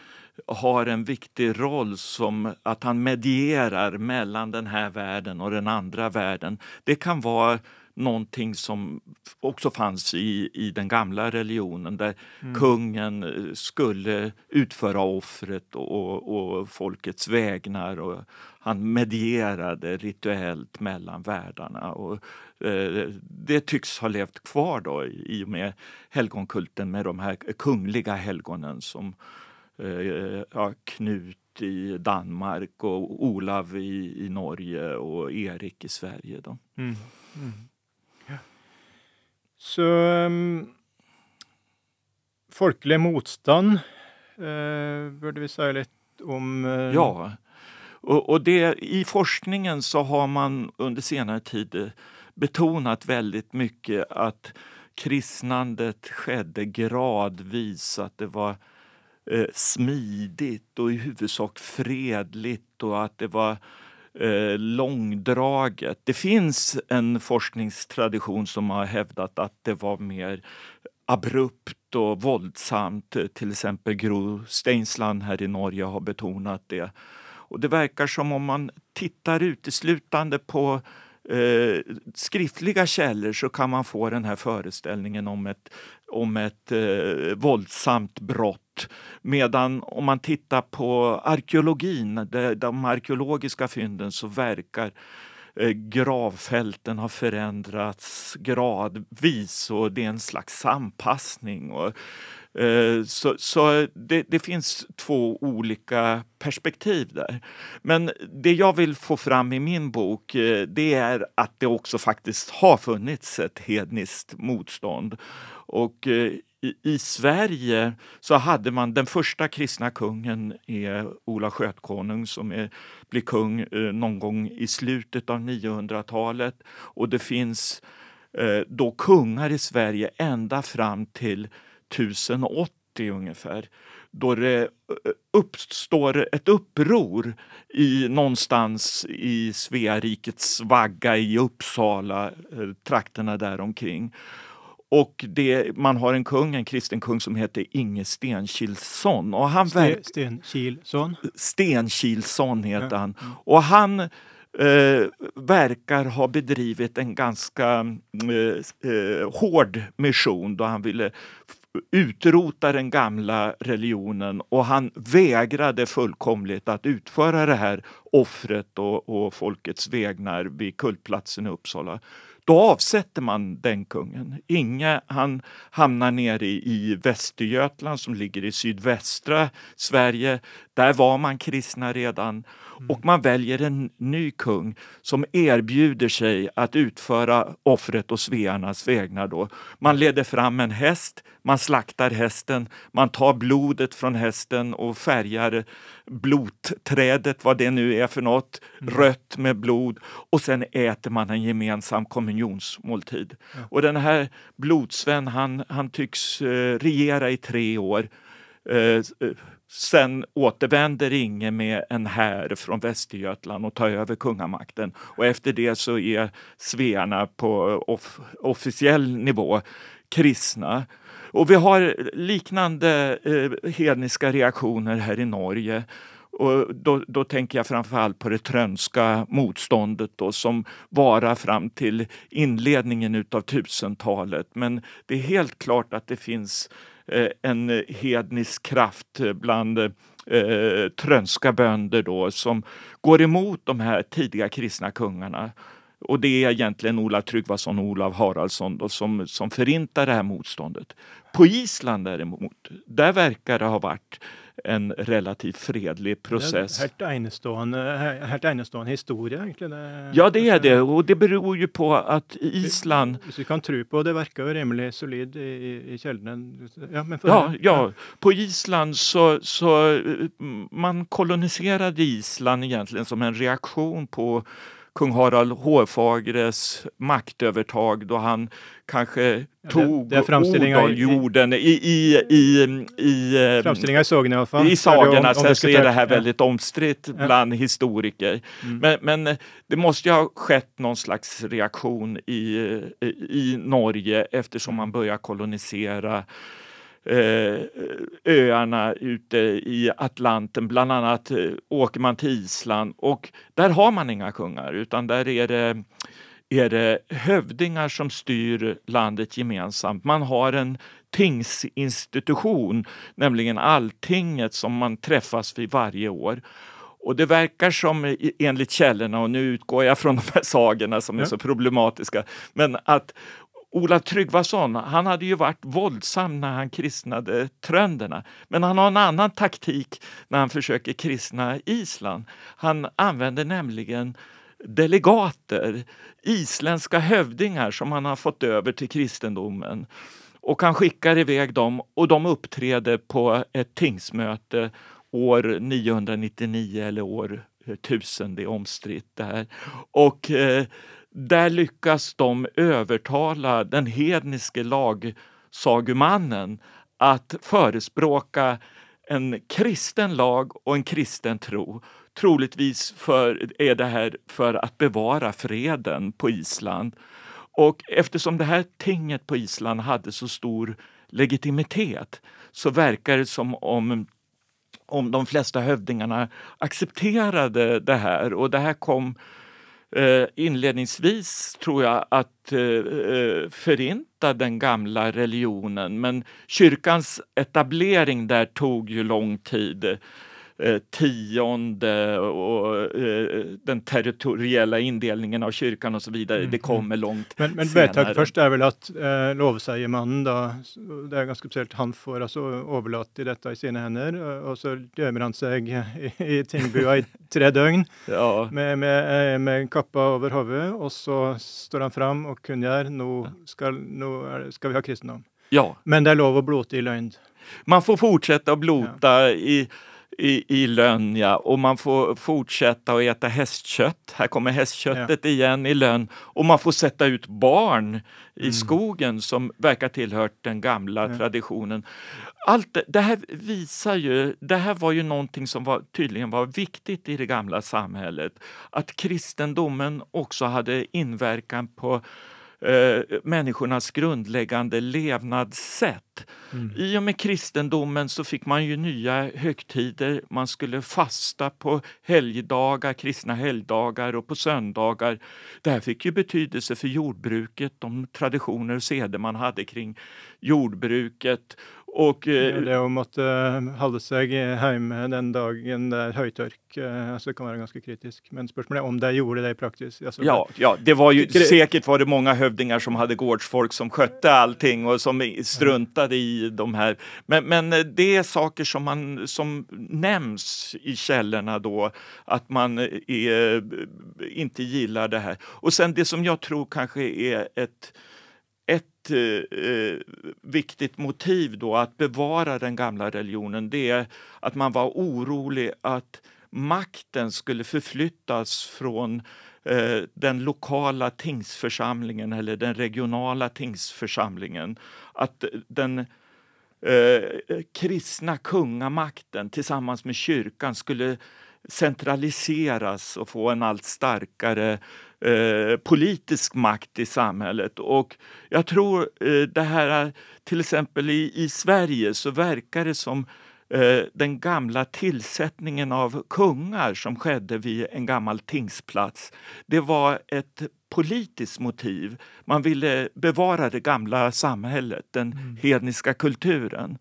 har en viktig roll som att han medierar mellan den här världen och den andra världen. Det kan vara någonting som också fanns i, i den gamla religionen där mm. kungen eh, skulle utföra offret och, och, folkets vägnar. Och han medierade rituellt mellan världarna. Och, eh, det tycks ha levt kvar då i och med helgonkulten med de här kungliga helgonen som eh, ja, Knut i Danmark och Olav i, i Norge och Erik i Sverige. Då. Mm. Mm. Så ehm, um, Folkelig motstand eh, uh, burde vi säga lite om. Uh... Ja, och, och, det, i forskningen så har man under senare tid eh, betonat väldigt mycket att kristnandet skedde gradvis, att det var eh, smidigt och i huvudsak fredligt och att det var eh, långdraget. Det finns en forskningstradition som har hävdat att det var mer abrupt och våldsamt. Till exempel Gro Steinsland här i Norge har betonat det. Och det verkar som om man tittar uteslutande på eh, skriftliga källor så kan man få den här föreställningen om ett, om ett eh, våldsamt brott. Medan om man tittar på arkeologin, de, arkeologiska fynden, så verkar eh, gravfälten ha förändrats gradvis och det är en slags anpassning. Och, eh, så, så det, det, finns två olika perspektiv där. Men det jag vill få fram i min bok eh, det är att det också faktiskt har funnits ett hedniskt motstånd. Och i, i Sverige så hade man den första kristna kungen är Ola Skötkonung som är, blir kung eh, någon gång i slutet av 900-talet. Och det finns eh, då kungar i Sverige ända fram till 1080 ungefär då det eh, uppstår ett uppror i, någonstans i Svearikets vagga i Uppsala, eh, trakterna däromkring. Och det, man har en kung, en kristen kung som heter Inge Stenkilsson. Och han Sten, Stenkilsson? Stenkilsson heter ja. han. Och han eh, verkar ha bedrivit en ganska eh, eh hård mission då han ville utrota den gamla religionen och han vägrade fullkomligt att utföra det här offret och, och folkets vägnar vid kultplatsen i Uppsala. Då avsätter man den kungen. Inge han hamnar nere i Västergötland som ligger i sydvästra Sverige. Där var man kristna redan och man väljer en ny kung som erbjuder sig att utföra offret och svearnas vägnar. Då. Man leder fram en häst, man slaktar hästen, man tar blodet från hästen och färgar blodträdet, vad det nu är för något, mm. rött med blod och sen äter man en gemensam kommunionsmåltid. Ja. Och den här blodsven, han, han tycks eh, regera i tre år. Eh, eh Sen återvänder Inge med en här från Västergötland och tar över kungamakten. Och efter det så är svearna på off officiell nivå kristna. Och vi har liknande eh, hedniska reaktioner här i Norge. Och då, då tänker jag framförallt på det trönska motståndet då, som varar fram till inledningen utav tusentalet. Men det är helt klart att det finns Eh, Eh, en eh, hednisk kraft eh, bland eh, trönska bönder då som går emot de här tidiga kristna kungarna. Och det är egentligen Ola Tryggvason och Olav Haraldsson då, som, som förintar det här motståndet. På Island däremot, där verkar det ha varit en relativt fredlig process. Helt enestående historia egentligen. Ja, det är det och det beror ju på att Island... Hvis vi kan tro på det verkar ju rimligt solid i, i källorna. Ja, men ja, ja, på Island så, så man koloniserade Island egentligen som en reaktion på kung Harald Hårfagres maktövertag då han kanske tog det, det Odaljorden i, i, i, i, eh, framställningar i sagorna i alla fall. I sagorna, sen så är det här väldigt omstritt bland historiker. Mm. Men, men det måste ju ha skett någon slags reaktion i, i Norge eftersom man börjar kolonisera Eh, öarna ute i Atlanten. Bland annat eh, åker man till Island och där har man inga kungar utan där är det, är det hövdingar som styr landet gemensamt. Man har en tingsinstitution, nämligen Alltinget som man träffas vid varje år. Och det verkar som, enligt källorna, och nu utgår jag från de här sagorna som är så problematiska, men att Ola Tryggvason, han hade ju varit våldsam när han kristnade trönderna. Men han har en annan taktik när han försöker kristna Island. Han använder nämligen delegater, isländska hövdingar som han har fått över till kristendomen. Och han skickar iväg dem och de uppträder på ett tingsmöte år 999 eller år 1000, det är omstritt där. Och eh, där lyckas de övertala den hedniske lagsagumannen att förespråka en kristen lag och en kristen tro. Troligtvis för, är det här för att bevara freden på Island. Och eftersom det här tinget på Island hade så stor legitimitet så verkar det som om om de flesta hövdingarna accepterade det här och det här kom eh, inledningsvis, tror jag, att eh, eh, förinta den gamla religionen. Men kyrkans etablering där tog ju lång tid eh, tionde och eh, den territoriella indelningen av kyrkan och så vidare. Mm, Det kommer långt Men, men senare. vedtak først er vel at eh, lovseiemannen da s- Det er ganske spesielt. Han får altså overlate dette i sine hender, og- og så gjemmer han seg i, i tingbua i tre døgn Ja, med, med, eh, med kappa over hodet, og så står han fram nå skal, nå er, det- skal vi ha kristendom. ja. Men det er lov å blote i løgn. Man får fortsätta att blota i, i, i lönn, ja. och man får fortsätta att äta hästkött. Här kommer hästköttet igen i lönn. Och man får sätta ut barn i skogen som verkar tillhört den gamla Ja. traditionen. Allt det, det här visar ju, det här var ju någonting som var, tydligen var viktigt i det gamla samhället. Att kristendomen också hade inverkan på eh, människornas grundläggande levnadssätt. I och med kristendomen så fick man ju nya högtider. Man skulle fasta på helgdagar, kristna helgdagar och på söndagar. Det här fick ju betydelse för jordbruket, de traditioner och seder man hade kring jordbruket. Och, eh, Det å måtte holde seg hjemme den dagen det er høytørk, eh, altså det kan være ganske kritisk. Men spørsmålet er om de gjorde det i praksis. Altså, Ja, ja, det var ju säkert var det många hövdingar som hade gårdsfolk som skötte allting och som struntade i de här. Men, men eh, det är saker som, man, som nämns i källorna då, att man eh, är, inte gillar det här. Och sen det som jag tror kanske är ett ett eh, eh, viktigt motiv då att bevara den gamla religionen det är att man var orolig att makten skulle förflyttas från eh, den lokala tingsförsamlingen eller den regionala tingsförsamlingen. Att den eh, kristna kungamakten tillsammans med kyrkan skulle centraliseras och få en allt starkare eh, politisk makt i samhället. Och jag tror eh, det här, är- till exempel i, i Sverige så verkar det som eh, den gamla tillsättningen av kungar som skedde vid en gammal tingsplats. Det var ett politiskt motiv. Man ville bevara det gamla samhället, den hedniska kulturen.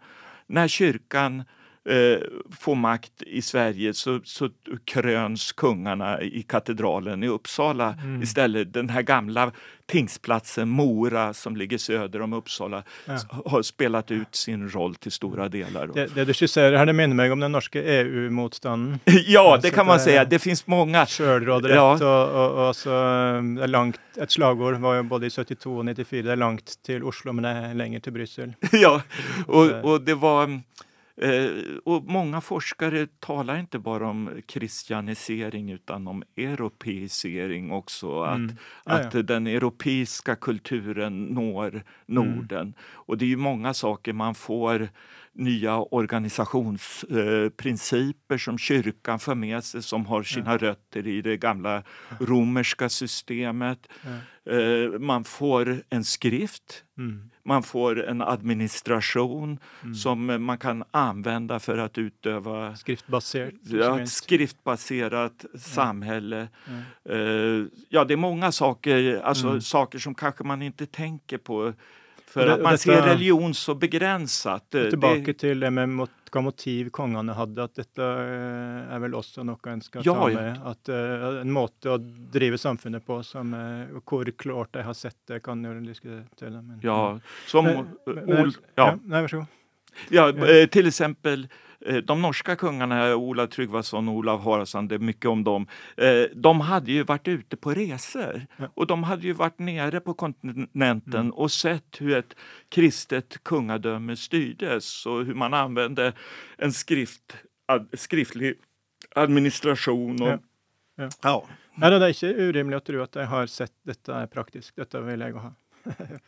När kyrkan eh, får makt i Sverige så, så kröns kungarna i katedralen i Uppsala istället. Den här gamla tingsplatsen Mora som ligger söder om Uppsala Ja. har spelat ut sin roll till stora delar. Det, det du skisserer her, det minner meg om den norske EU-motstanden. ja, det Alltså, kan man det- säga. Det finns många. Sjølråderett Ja. og, og, og så um, det er langt Et slagord var jo både i 72 og 94. Det er langt til Oslo, men det er lenger til Brussel. ja, och, Eh. och det var... Eh, och många forskare talar inte bara om kristianisering utan om europeisering också. Att, Mm. Ja, ja. att den europeiska kulturen når Norden. Och det är ju många saker man får nya organisationsprinciper principer som kyrkan för med sig som har sina rötter i det gamla romerska systemet. Eh, man får en skrift Mm. man får en administration som man kan använda för att utöva Skriftbasert. ikke ja, skriftbaserat samhälle. Eh, ja, det är många saker, alltså Mm. saker som kanske man inte tänker på. För Det- att man detta- ser religion så begränsat. Tilbake det, til det med mot, hva motiv kongene hadde, at dette eh, er vel også noe en skal Ja, ta ja. med. At eh, En måte å drive samfunnet på som eh, Hvor klart de har sett det, kan jo diskutere. Men, ja, som, Men- men- Ol, ja, Nei, vær så god. Ja, till exempel de norska kungarna, Olav Tryggvason och Olav Haraldsson, det är mycket om dem. Eh, de hade ju varit ute på resor och de hade ju varit nere på kontinenten och sett hur ett kristet kungadöme styrdes och hur man använde en skrift, ad, skriftlig administration. Och, Ja. Ja. ja. Da, det er ikke urimelig å tro at de har sett dette er praktisk. Dette vil jeg ha.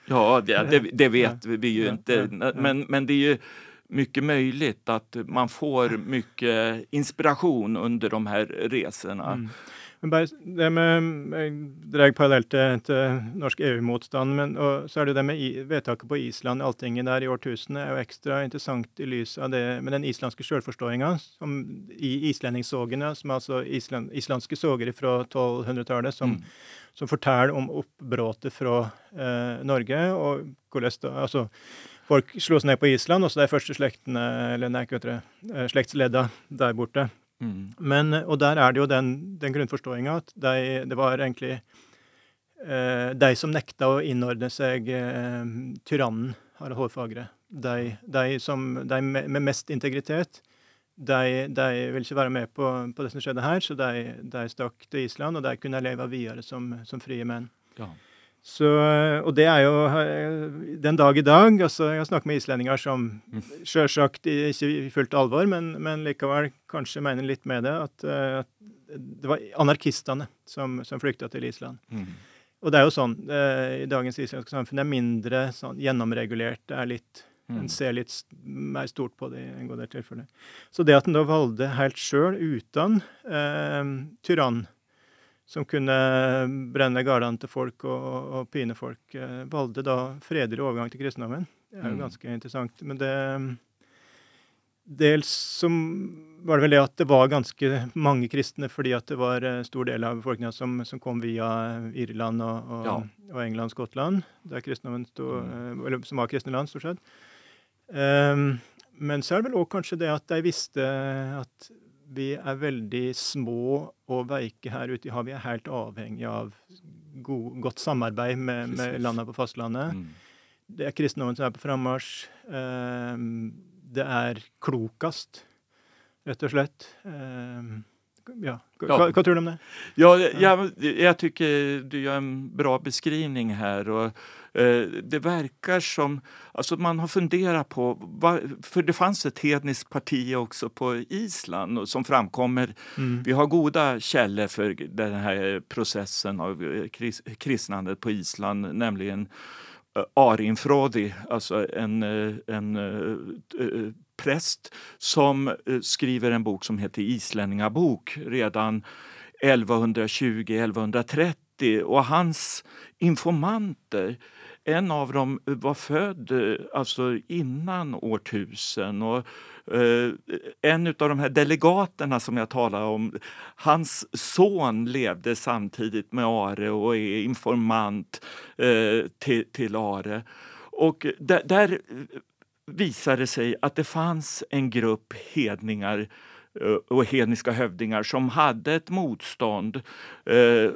Ja, det, det, det vet vi ju inte. Men, men det är ju mycket möjligt att man får mycket inspiration under de här resorna. Mm. Men bare det med Jeg drar parallelt til, til norsk EU-motstand, men og så er det det med i, vedtaket på Island, Alltinget der i årtusenet, er jo ekstra interessant i lys av det med den islandske sjølforståinga i islendingssågene, som er altså island, islandske såger fra 1200-tallet, som, Mm. som forteller om oppbråtet fra eh, Norge, og hvordan Altså, folk slo seg ned på Island, også de første slektene, eller nei, ikke dere, eh, slektsledda der borte. Mm. Men, og der er det jo den, den grunnforståinga at de, det var egentlig eh, de som nekta å innordne seg eh, tyrannen Harald Hårfagre. De, de, som, de med, med mest integritet, de, de ville ikke være med på, på det som skjedde her, så de, de stakk til Island, og de kunne leve videre som, som frie menn. Ja. Så, og det er jo eh, den dag i dag altså Jeg har snakket med islendinger som Mm. sjølsagt ikke i fullt alvor, men, men likevel kanskje mener litt med det, at, eh, at det var anarkistene som, som flykta til Island. Mm. Og det er jo sånn eh, i dagens islandske samfunn, det er mindre sånn gjennomregulert. Det er litt Mm. En ser litt st- mer stort på det i en god del tilfeller. Så det at en da valgte helt sjøl, uten eh, tyrann, som kunne brenne gardene til folk og, og, og pine folk, eh, valgte da fredelig overgang til kristendommen. Det jo Mm. ganske interessant. Men det Dels som var det vel det at det var ganske mange kristne, fordi at det var en stor del av befolkninga som, som kom via Irland og, og, Ja. og England Skottland, der kristendommen sto, Mm. eh, eller som var kristne land, stort sett. Ehm, men så er det vel òg kanskje det at de visste at vi er veldig små og veike her ute i havet. Vi er helt avhengig av god, godt samarbeid med, med landene på fastlandet. Mm. Det er kristendommen som er på frammarsj. Ehm, det er klokest, rett og slett. Ja. Ja. hva tror du om det? Ja, jag, jag tycker du gör en bra beskrivning här. Och, eh, det verkar som... Alltså man har funderat på... För det fanns ett hedniskt parti också på Island och som framkommer... Mm. Vi har goda källor för den här processen av eh, kris, kristnandet på Island, nämligen Eh, Arin Frodi, alltså en, eh, en eh, präst som skriver en bok som heter Islänningabok redan 1120-1130 och hans informanter en av dem var född alltså innan årtusen och Eh, en av de här delegaterna som jag talade om, hans son levde samtidigt med Are och är informant eh, till, till Are. Och där, där visade det sig att det fanns en grupp hedningar eh, och hedniska hövdingar som hade ett motstånd. Eh,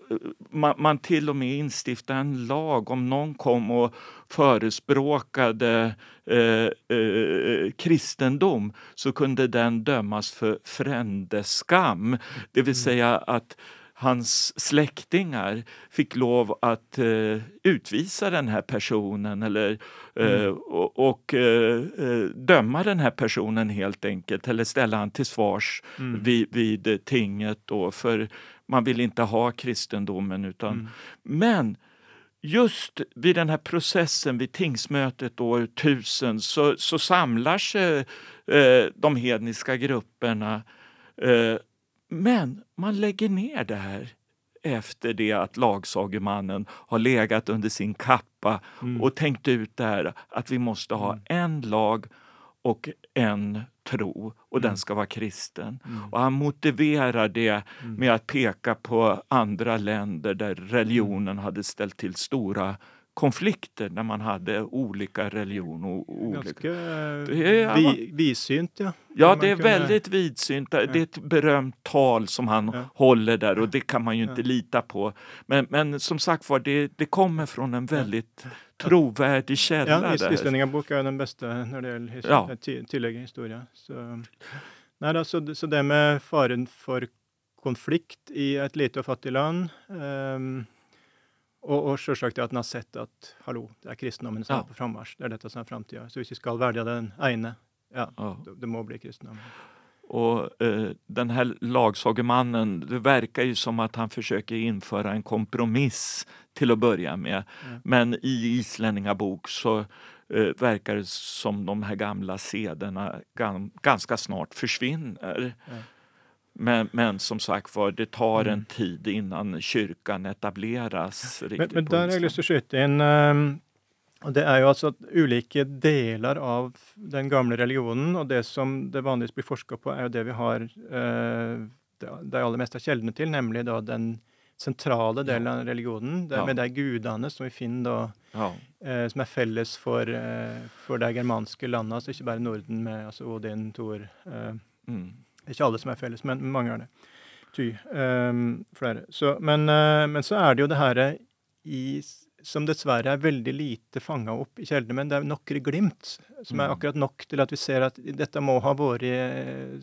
Man, man till och med instiftade en lag om någon kom och förespråkade eh, eh, kristendom så kunde den dömas för frändeskam. Det vill säga att hans släktingar fick lov att eh, utvisa den här personen eller, eh, och, och eh, eh, döma den här personen helt enkelt eller ställa han till svars Mm. vid, vid tinget då för man vill inte ha kristendomen utan Mm. men just vid den här processen vid tingsmötet år 1000 så, så samlar sig eh, de hedniska grupperna men man lägger ner det här efter det att lagsagemannen har legat under sin kappa Mm. och tänkt ut det här att vi måste ha Mm. en lag och en tro och den Mm. ska vara kristen. Mm. Och han motiverar det Mm. med att peka på andra länder där religionen hade ställt till stora konflikter när man hade olika religion och olika... Ganske Det er- vi, vidsynt, ja. Ja, det är kunde- väldigt vidsynt. Det är ett berömt tal som han Ja. håller där och det kan man ju inte Ja. lita på. Men, men som sagt var, det, det kommer från en väldigt trovärdig källa. Ja, is er jo den beste når det his Ja. eh, i historie. Så, nei, da, så, det- så det med faren for konflikt i et lite og fattig land ehm, og, og selvsagt det at en har sett at hallo, det er kristendommen som Ja. er på frammarsj. Det er dette som er framtida. Så hvis vi skal velge den ene, ja, Ja. det, det må bli kristendom. Och eh, den här lagsagemannen, det verkar ju som att han försöker införa en kompromiss till att börja med. Ja. Men i Isläningabok så eh, verkar det som de här gamla sederna gam, ganska snart försvinner. Ja. Men, men som sagt var, det tar Mm. en tid innan kyrkan etableras. Men, men der har Island. lyst til å skyte inn Det er jo altså at ulike deler av den gamle religionen, og det som det vanligvis blir forska på, er jo det vi har det, det aller meste av kjeldene til, nemlig da den sentrale delen av religionen, det, Ja. med de gudene som vi finner da Ja, eh, som er felles for, eh, for de germanske landene, altså ikke bare Norden med altså Odin, Thor eh, mm. Ikke alle som er felles, men mange er det. Ty. ehm, flere. Så, men, eh, men så er det jo det her i, som dessverre er veldig lite fanga opp i kjeldene, men det er nokre glimt som er Mm. akkurat nok til at vi ser at dette må ha vært eh,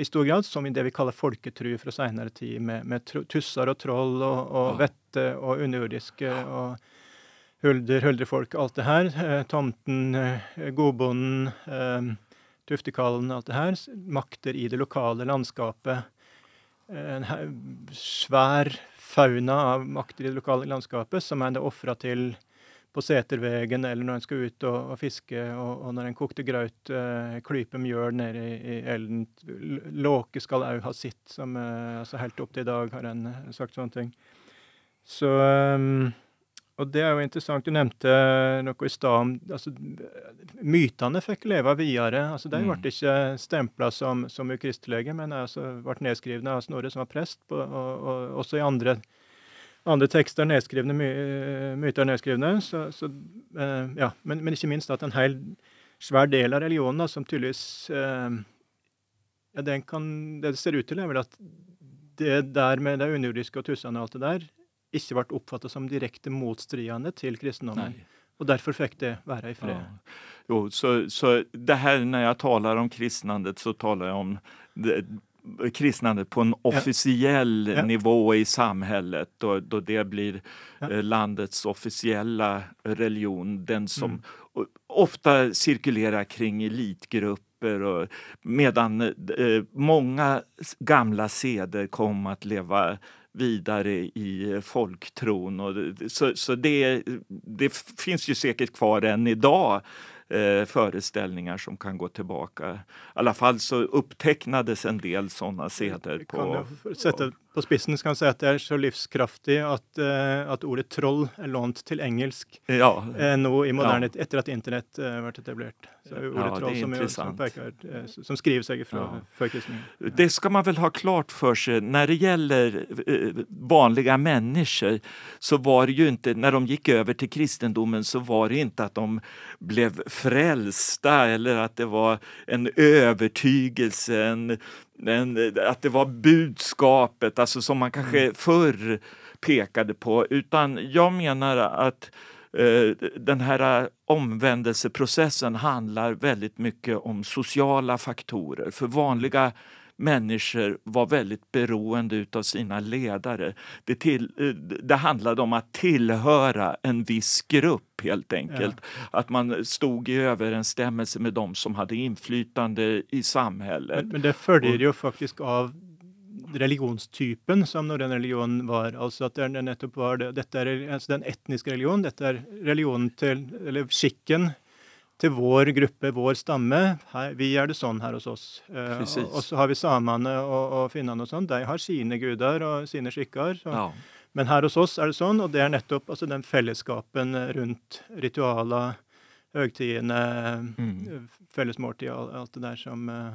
i stor grad som i det vi kaller folketru fra seinere tid, med, med tusser og troll og, og Ja. vette og underjordiske og hulder, huldrefolk, alt det her. Eh, tomten, eh, godbonden, eh, och allt det här, Makter i det lokala landskapet. Eh, en svär fauna av makter i det lokala landskapet som man offrar till på Sätervägen eller när en ska ut och, och fiska och, och, när en kokte gröt, eh, klype mjöl nede i, i elden. Låke skal òg ha sitt, som eh, alltså helt upp till i dag har en eh, sagt sånne. Så ehm, Og det er jo interessant. Du nevnte noe i stad om altså, Mytene fikk leve videre. altså De Mm. ble ikke stempla som, som ukristelige, men altså, ble nedskrivne av Snorre, som var prest, på, og, og også i andre, andre tekster nedskrivne, my, myter nedskrivne. Så, så, eh, ja. men, men ikke minst at en hel svær del av religionen, da, som tydeligvis eh, ja, den kan, Det det ser ut til, er vel at det der med det underjordiske og tussene og alt det der, ikke ble oppfatta som direkte motstridende til kristendommen. Nej. Og derfor fikk det være i fred. Ja. Jo, så, så det här när jag talar om kristnandet så talar jag om det, kristnandet på en officiell Ja. nivå i samhället då, då det blir Ja. eh, landets officiella religion. Den som Mm. ofta cirkulerar kring elitgrupper och, medan eh, många gamla seder kom att leva vidare i folktron. Och så så det, det finns ju säkert kvar än idag eh, föreställningar som kan gå tillbaka. I alla fall så upptecknades en del sådana seder på... for- sette på spissen så kan man si at det er så livskraftig at, eh, at ordet troll er lånt til engelsk Ja, eh, nå i moderne etter at internett eh, ble etablert. Så er jo ordet Ja, troll är som, som, eh, som skriver seg fra Ja. Det ska man väl ha klart för sig. När det gäller vanliga människor så var det ju inte, när de gick över till kristendomen så var det inte att de blev frälsta eller att det var en övertygelse, en, en, att det var budskapet, alltså som man kanske förr pekade på. Utan jag menar att eh, den här omvändelseprocessen handlar väldigt mycket om sociala faktorer. För vanliga människor var väldigt beroende utav sina ledare. Det, till, eh, det handlade om att tillhöra en viss grupp helt enkelt. Att man stod i överensstämmelse med de som hade inflytande i samhället. Men, men det følger jo faktisk av religionstypen som norrøn religion var. Altså at det er nettopp var det, dette er altså den etniske religion, dette er religionen til, eller skikken til vår gruppe, vår stamme. Her, vi er det sånn her hos oss. Eh, Precis. og så har vi samene og, og finnene og sånn. De har sine guder og sine skikker. Så. Ja. Men her hos oss er det sånn, og det er nettopp altså, den fellesskapen rundt ritualer, høgtidene, Mm. fellesmåltid og alt- alt det der som eh,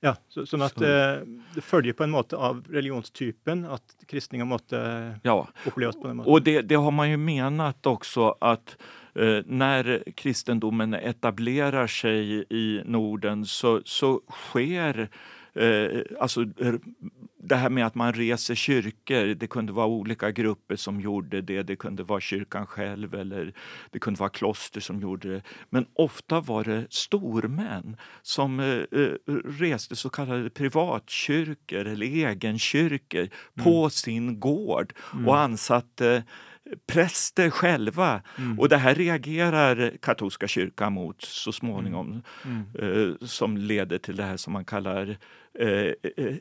Ja, så, sånn at Så- eh, det følger på en måte av religionstypen at kristninga måtte Ja. opplevas på den måten. Och det, det har man ju menat också att eh, när kristendomen etablerar sig i Norden så, så sker eh, alltså eh, det här med att man reser kyrkor, det kunde vara olika grupper som gjorde det, det kunde vara kyrkan själv eller det kunde vara kloster som gjorde det. Men ofta var det stormän som eh, eh, reste så kallade privatkyrkor eller egenkyrkor på sin gård och ansatte präster själva. Mm. Och det här reagerar katolska kyrkan mot så småningom Mm. eh, som leder till det här som man kallar eh, eh,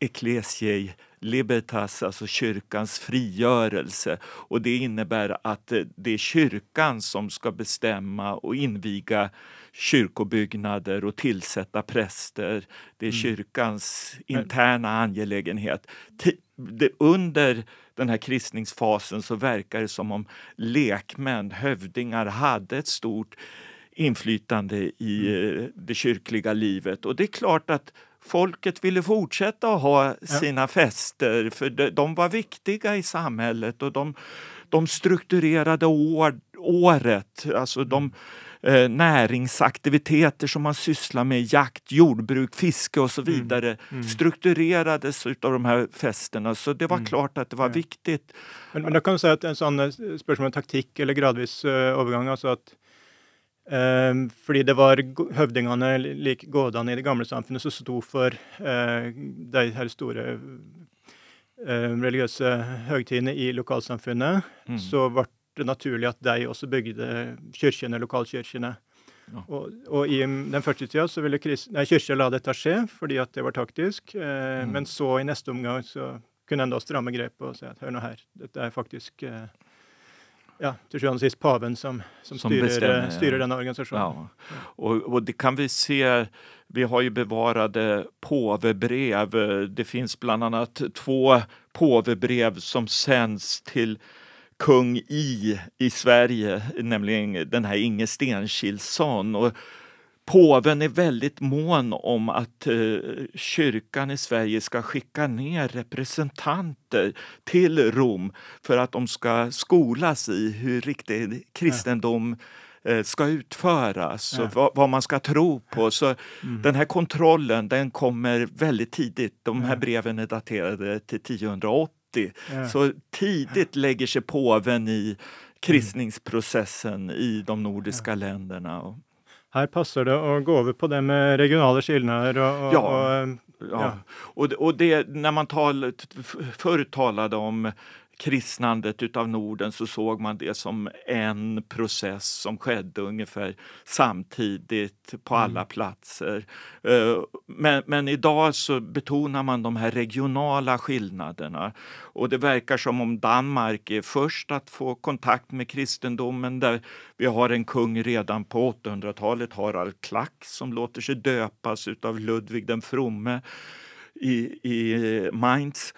Ecclesiae Libertas, alltså kyrkans frigörelse. Och det innebär att det är kyrkan som ska bestämma och inviga kyrkobyggnader och tillsätta präster. Det är mm. kyrkans interna angelägenhet. Under den här kristningsfasen så verkar det som om lekmän, hövdingar, hade ett stort inflytande i mm. eh, det kyrkliga livet. Och det är klart att folket ville fortsätta att ha sina ja. fester för de var viktiga i samhället och de, de strukturerade år, året. Alltså de eh, näringsaktiviteter som man sysslar med, jakt, jordbruk, fiske och så mm. vidare mm. Mm. strukturerades av de här festerna. Så det var mm. klart att det var ja. viktigt. Men, men då kan du säga att en sån eh, spörsmål om taktik eller gradvis uh, övergång, alltså att Um, fordi det var høvdingene, like gårdene i det gamle samfunnet, som sto for uh, de her store uh, religiøse høgtidene i lokalsamfunnet. Mm. Så ble det naturlig at de også bygde kirkene, lokalkirkene. Ja. Og, og, i den første tida så ville kirka la dette skje, fordi at det var taktisk. Uh, mm. Men så i neste omgang så kunne en da stramme grepet og si at hør nå her, dette er faktisk ja, till syvende och sist paven som, som, som styrer, bestämmer, styrer denna organisation. Ja. Och, och, det kan vi se, vi har ju bevarade påvebrev. Det finns bland annat två påvebrev som sänds till kung I i Sverige, nämligen den här Inge Stenkilsson. Och påven är väldigt mån om att eh, kyrkan i Sverige ska skicka ner representanter till Rom för att de ska skolas i hur riktig kristendom eh, ska utföras och vad, vad, man ska tro på. Så mm. Den här kontrollen den kommer väldigt tidigt. De här breven är daterade till 1080. Så tidigt lägger sig påven i kristningsprocessen i de nordiska länderna. Här passar det att gå över på det med regionala skillnader. Och, och, ja, och, ja. Och, och det, när man tal, förr talade om kristnandet utav Norden så såg man det som en process som skedde ungefär samtidigt på alla mm. platser. Eh, men, men, idag så betonar man de här regionala skillnaderna och det verkar som om Danmark är först att få kontakt med kristendomen där vi har en kung redan på 800-talet, Harald Klack, som låter sig döpas utav Ludvig den fromme i, i Mainz.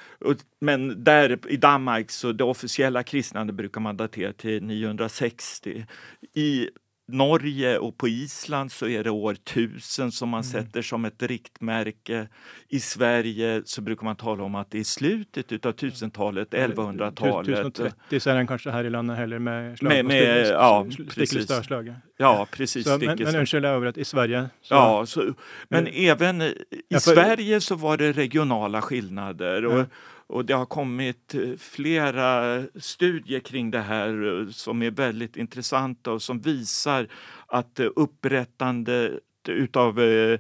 Men där i Danmark så det officiella kristnandet brukar man datera till 960. I Norge och på Island så är det år 1000 som man mm. sätter som ett riktmärke. I Sverige så brukar man tala om att det är slutet av 1000-talet, 1100-talet. 1030 så är den kanske här i landet heller med slag med, med, ja, Ja, precis. Så, men men ursäkta över att i Sverige. Så, ja, så, men mm. även i ja, för, Sverige så var det regionala skillnader. Och, och det har kommit eh, flera studier kring det här eh, som är väldigt intressanta och som visar att eh, upprättandet utav eh,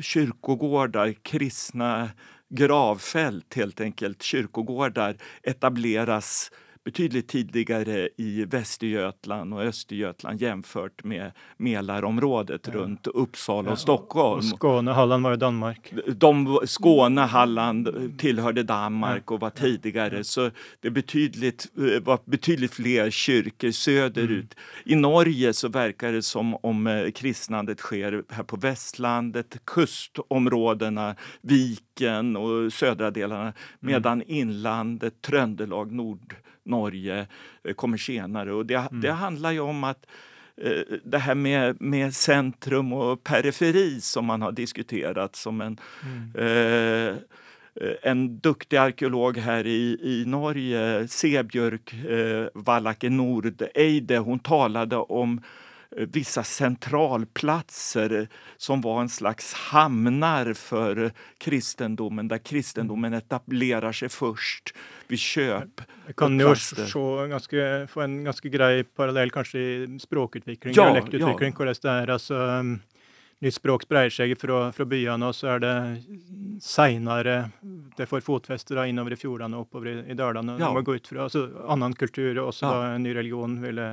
kyrkogårdar, kristna gravfält helt enkelt, kyrkogårdar etableras betydligt tidigare i Västergötland och Östergötland jämfört med Mälarområdet ja. runt Uppsala ja, och Stockholm. Och Skåne, Halland var ju Danmark. De, Skåne, Halland tillhörde Danmark ja. och var tidigare så det betydligt, eh, var betydligt fler kyrkor söderut. Mm. I Norge så verkar det som om eh, kristnandet sker här på västlandet, kustområdena, Viken och södra delarna mm. medan inlandet, Tröndelag, Nord Norge eh, kommer senare. Och det, mm. det handlar ju om att eh, det här med, med centrum och periferi som man har diskuterat som en mm. eh, en duktig arkeolog här i, i Norge, Sebjörk eh, Vallake Nordeide, hon talade om Eh, vissa centralplatser som var en slags hamnar för kristendomen där kristendomen etablerar sig först vid köp. Det kan ju ganska, få en ganska grej parallell kanske i språkutveckling, ja, dialektutveckling, ja. det är. Alltså, um, nytt språk spreier seg fra, fra byene, og så er det seinere det får fotfeste da, innover i fjordene og oppover i, i dalene. Ja. må gå ut fra, altså Annen kultur og også ja. da, en ny religion ville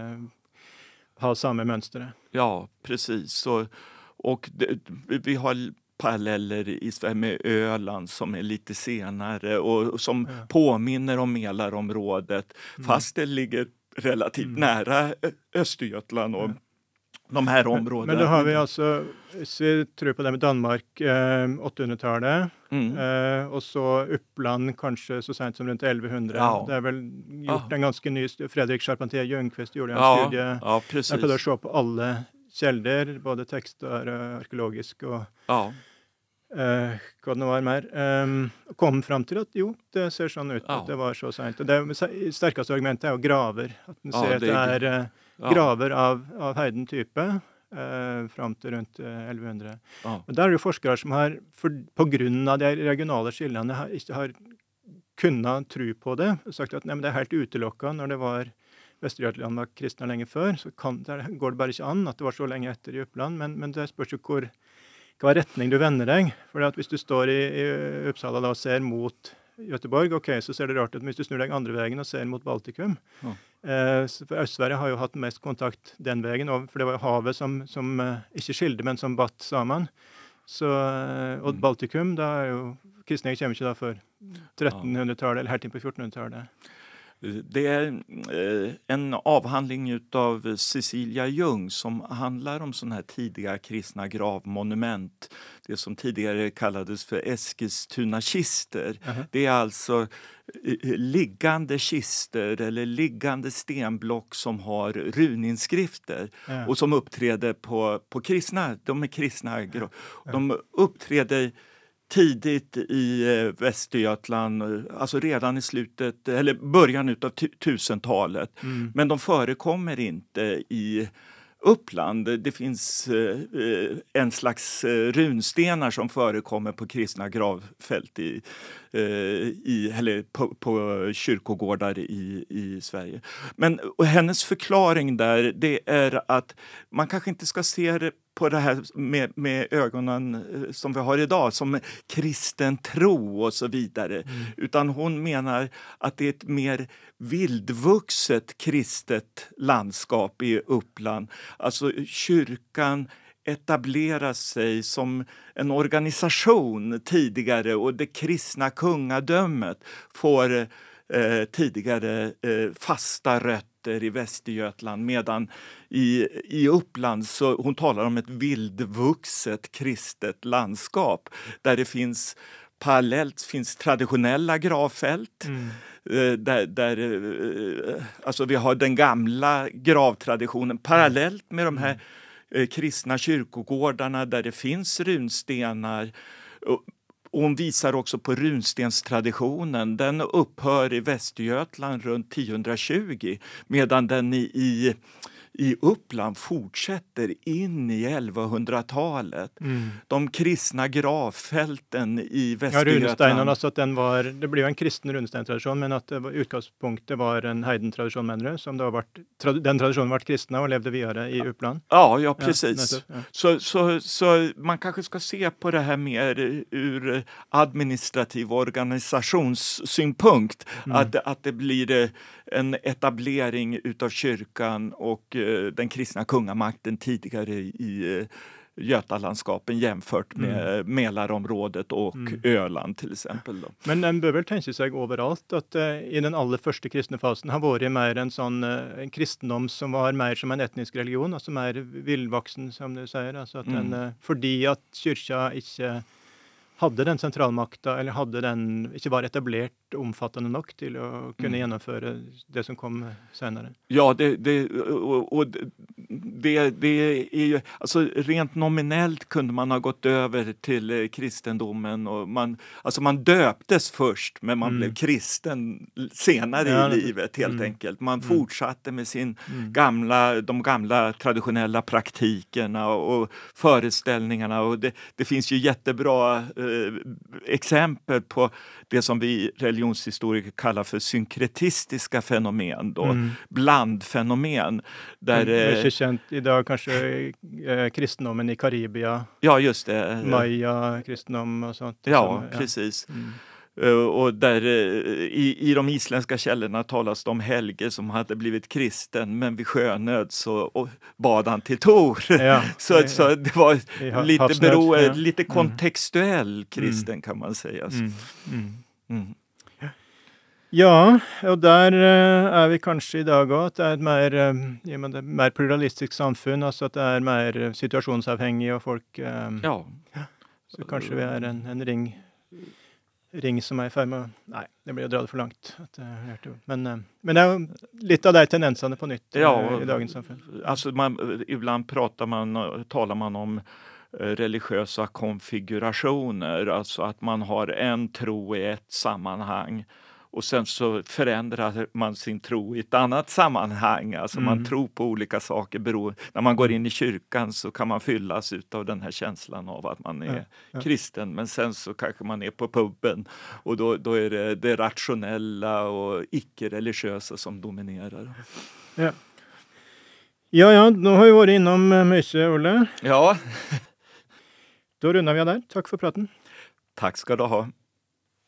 ha samma mönster. Ja, precis. Och, och det, vi har paralleller i Sverige med Öland som är lite senare och som Ja. påminner om Mälarområdet fast det ligger relativt Mm. nära Östergötland och de här områdena. Men då har vi alltså, hvis vi tror på det med Danmark, eh, 800-tallet, Mm. eh, og så Uppland kanskje så sent som rundt 1100. Ja. Det er vel gjort Ja. en ganske ny stu- Fredrik Charpentier Ljungqvist gjorde en Ja, studie. ja, Jeg prøvde å precis. se på alle kilder, både tekster, eh, arkeologisk og Ja, eh, hva det nå var mer. Um, kom fram til at jo, det ser sånn ut Ja. at det var så seint. Og det sterkeste argumentet er jo graver. At en Ja, ser at det det er- er eh, ja, graver av, av heiden type eh, fram til rundt eh, 1100. ja. Men der er det jo forskere som har, for, på grunn av de regionale skillene, har, ikke har kunnet tro på det. Sagt at nei, men det er helt utelukka når det var Vest-Jørland var kristne lenge før. Så kan, der går det bare ikke an at det var så lenge etter i Oppland. Men, men det spørs jo hvor hva retning du vender deg. For at hvis du står i, i Uppsala da, og ser mot Göteborg, ok, så ser det rart ut. Men hvis du snur deg andre veien og ser mot Baltikum Ja. eh, Øst-Sverige har jo hatt mest kontakt den veien, og- for det var havet som, som eh, ikke skilte, men som batt sammen. Så, eh, og Mm. Baltikum, da er jo Kristne kommer ikke da før 1300-tallet, eller helt inn på 1400-tallet. Det är eh, en avhandling av Cecilia Ljung som handlar om sådana här tidiga kristna gravmonument. Det som tidigare kallades för Eskilstuna-kister. Aha. Det är alltså eh, liggande kister eller liggande stenblock som har runinskrifter Ja. och som uppträder på, på kristna, de är kristna De uppträder tidigt i eh, Västergötland, eh, alltså redan i slutet, eller början av tusentalet. Mm. Men de förekommer inte i Uppland. Det finns eh, en slags runstenar som förekommer på kristna gravfält i, i, eller på, på kyrkogårdar i, i Sverige. Men hennes förklaring där det är att man kanske inte ska se det på det här med, med ögonen eh, som vi har idag, som kristen tro och så vidare. Utan hon menar att det är ett mer vildvuxet kristet landskap i Uppland. Alltså kyrkan etablerar sig som en organisation tidigare och det kristna kungadömet får eh, tidigare eh, fasta rötter i Västergötland medan i, i Uppland så hon talar om ett vildvuxet kristet landskap där det finns parallellt finns traditionella gravfält Mm. eh, där, där eh, alltså vi har den gamla gravtraditionen parallellt med de här eh, kristna kyrkogårdarna där det finns runstenar. Och hon visar också på runstenstraditionen. Den upphör i Västergötland runt 1020 medan den i, i, i Uppland fortsätter in i 1100-talet. Mm. De kristna gravfälten i Ja, Västergötland. runesteinene, altså at den var, Det jo en kristen runesteinstradisjon, men at det var, utgangspunktet var en heidentradisjon, mener du? Som da ble, tra, den tradisjonen ble kristna og levde videre i Uppland? Ja, ja precis. ja. Så, så, så man kanske ska se på det här mer ur administrativ organisationssynpunkt. Att, att det blir eh, en etablering utav kyrkan och eh, den kristna kungamakten tidigare i eh, Götalandskapen jämfört med Mälarområdet och Öland till exempel. Då. Men en bør vel tenke seg overalt at eh, i den aller første kristne fasen har vært mer en sånn eh, en kristendom som var mer som en etnisk religion, altså mer villvoksen, som du sier. Altså at den, eh, fordi at kyrkja ikke hadde den sentralmakta, eller hadde den, ikke var etablert omfattende nok til å kunne gjennomføre det som kom senere. Ja, det, det, och, och det, det är ju, alltså rent nominellt kunde man ha gått över till eh, kristendomen och man, alltså man döptes först men man Mm. blev kristen senare Ja, i livet helt mm. enkelt. Man Mm. fortsatte med sin Mm. gamla, de gamla traditionella praktikerna och föreställningarna och det, det finns ju jättebra eh, exempel på det som vi religionshistoriker kallar för synkretistiska fenomen, då, Mm. blandfenomen. Där, Det er eh, ikke kjent i dag kanskje eh, kristendommen i Karibia, ja, just det. maya-kristendom og sånt. Ja, som- precis. Mm. Eh, och där, eh, i, I de isländska källorna talas det om Helge som hade blivit kristen men vid sjönöd så bad han till Tor. Ja, så, så det var lite, havsnöd, bero, ja. lite Mm. kontextuell kristen kan man säga. Mm. Mm. Ja, og der eh, er vi kanskje i dag òg. At det er et mer, eh, det, mer pluralistisk samfunn. Altså at det er mer eh, situasjonsavhengig, og folk Ja. Så kanskje vi er en, en ring, ring som er i ferd med å Nei, det blir å dra det for langt. Hørte jo- men, men det er jo litt av de tendensene på nytt Ja, i dagens samfunn. Alltså man, ibland pratar man, talar man om religiösa konfigurationer, alltså att man har en tro i ett sammanhang och sen så förändrar man sin tro i ett annat sammanhang. Alltså man Mm. tror på olika saker. Beror, när man går in i kyrkan så kan man fyllas av den här känslan av att man är Ja, ja. kristen. Men sen så kanske man är på puben och då, då är det det rationella och icke-religiösa som dominerar. Ja. ja ja, nå har vi vært innom eh, mye, Ole. Ja, Da runder vi av der. Takk for praten. tack ska du ha.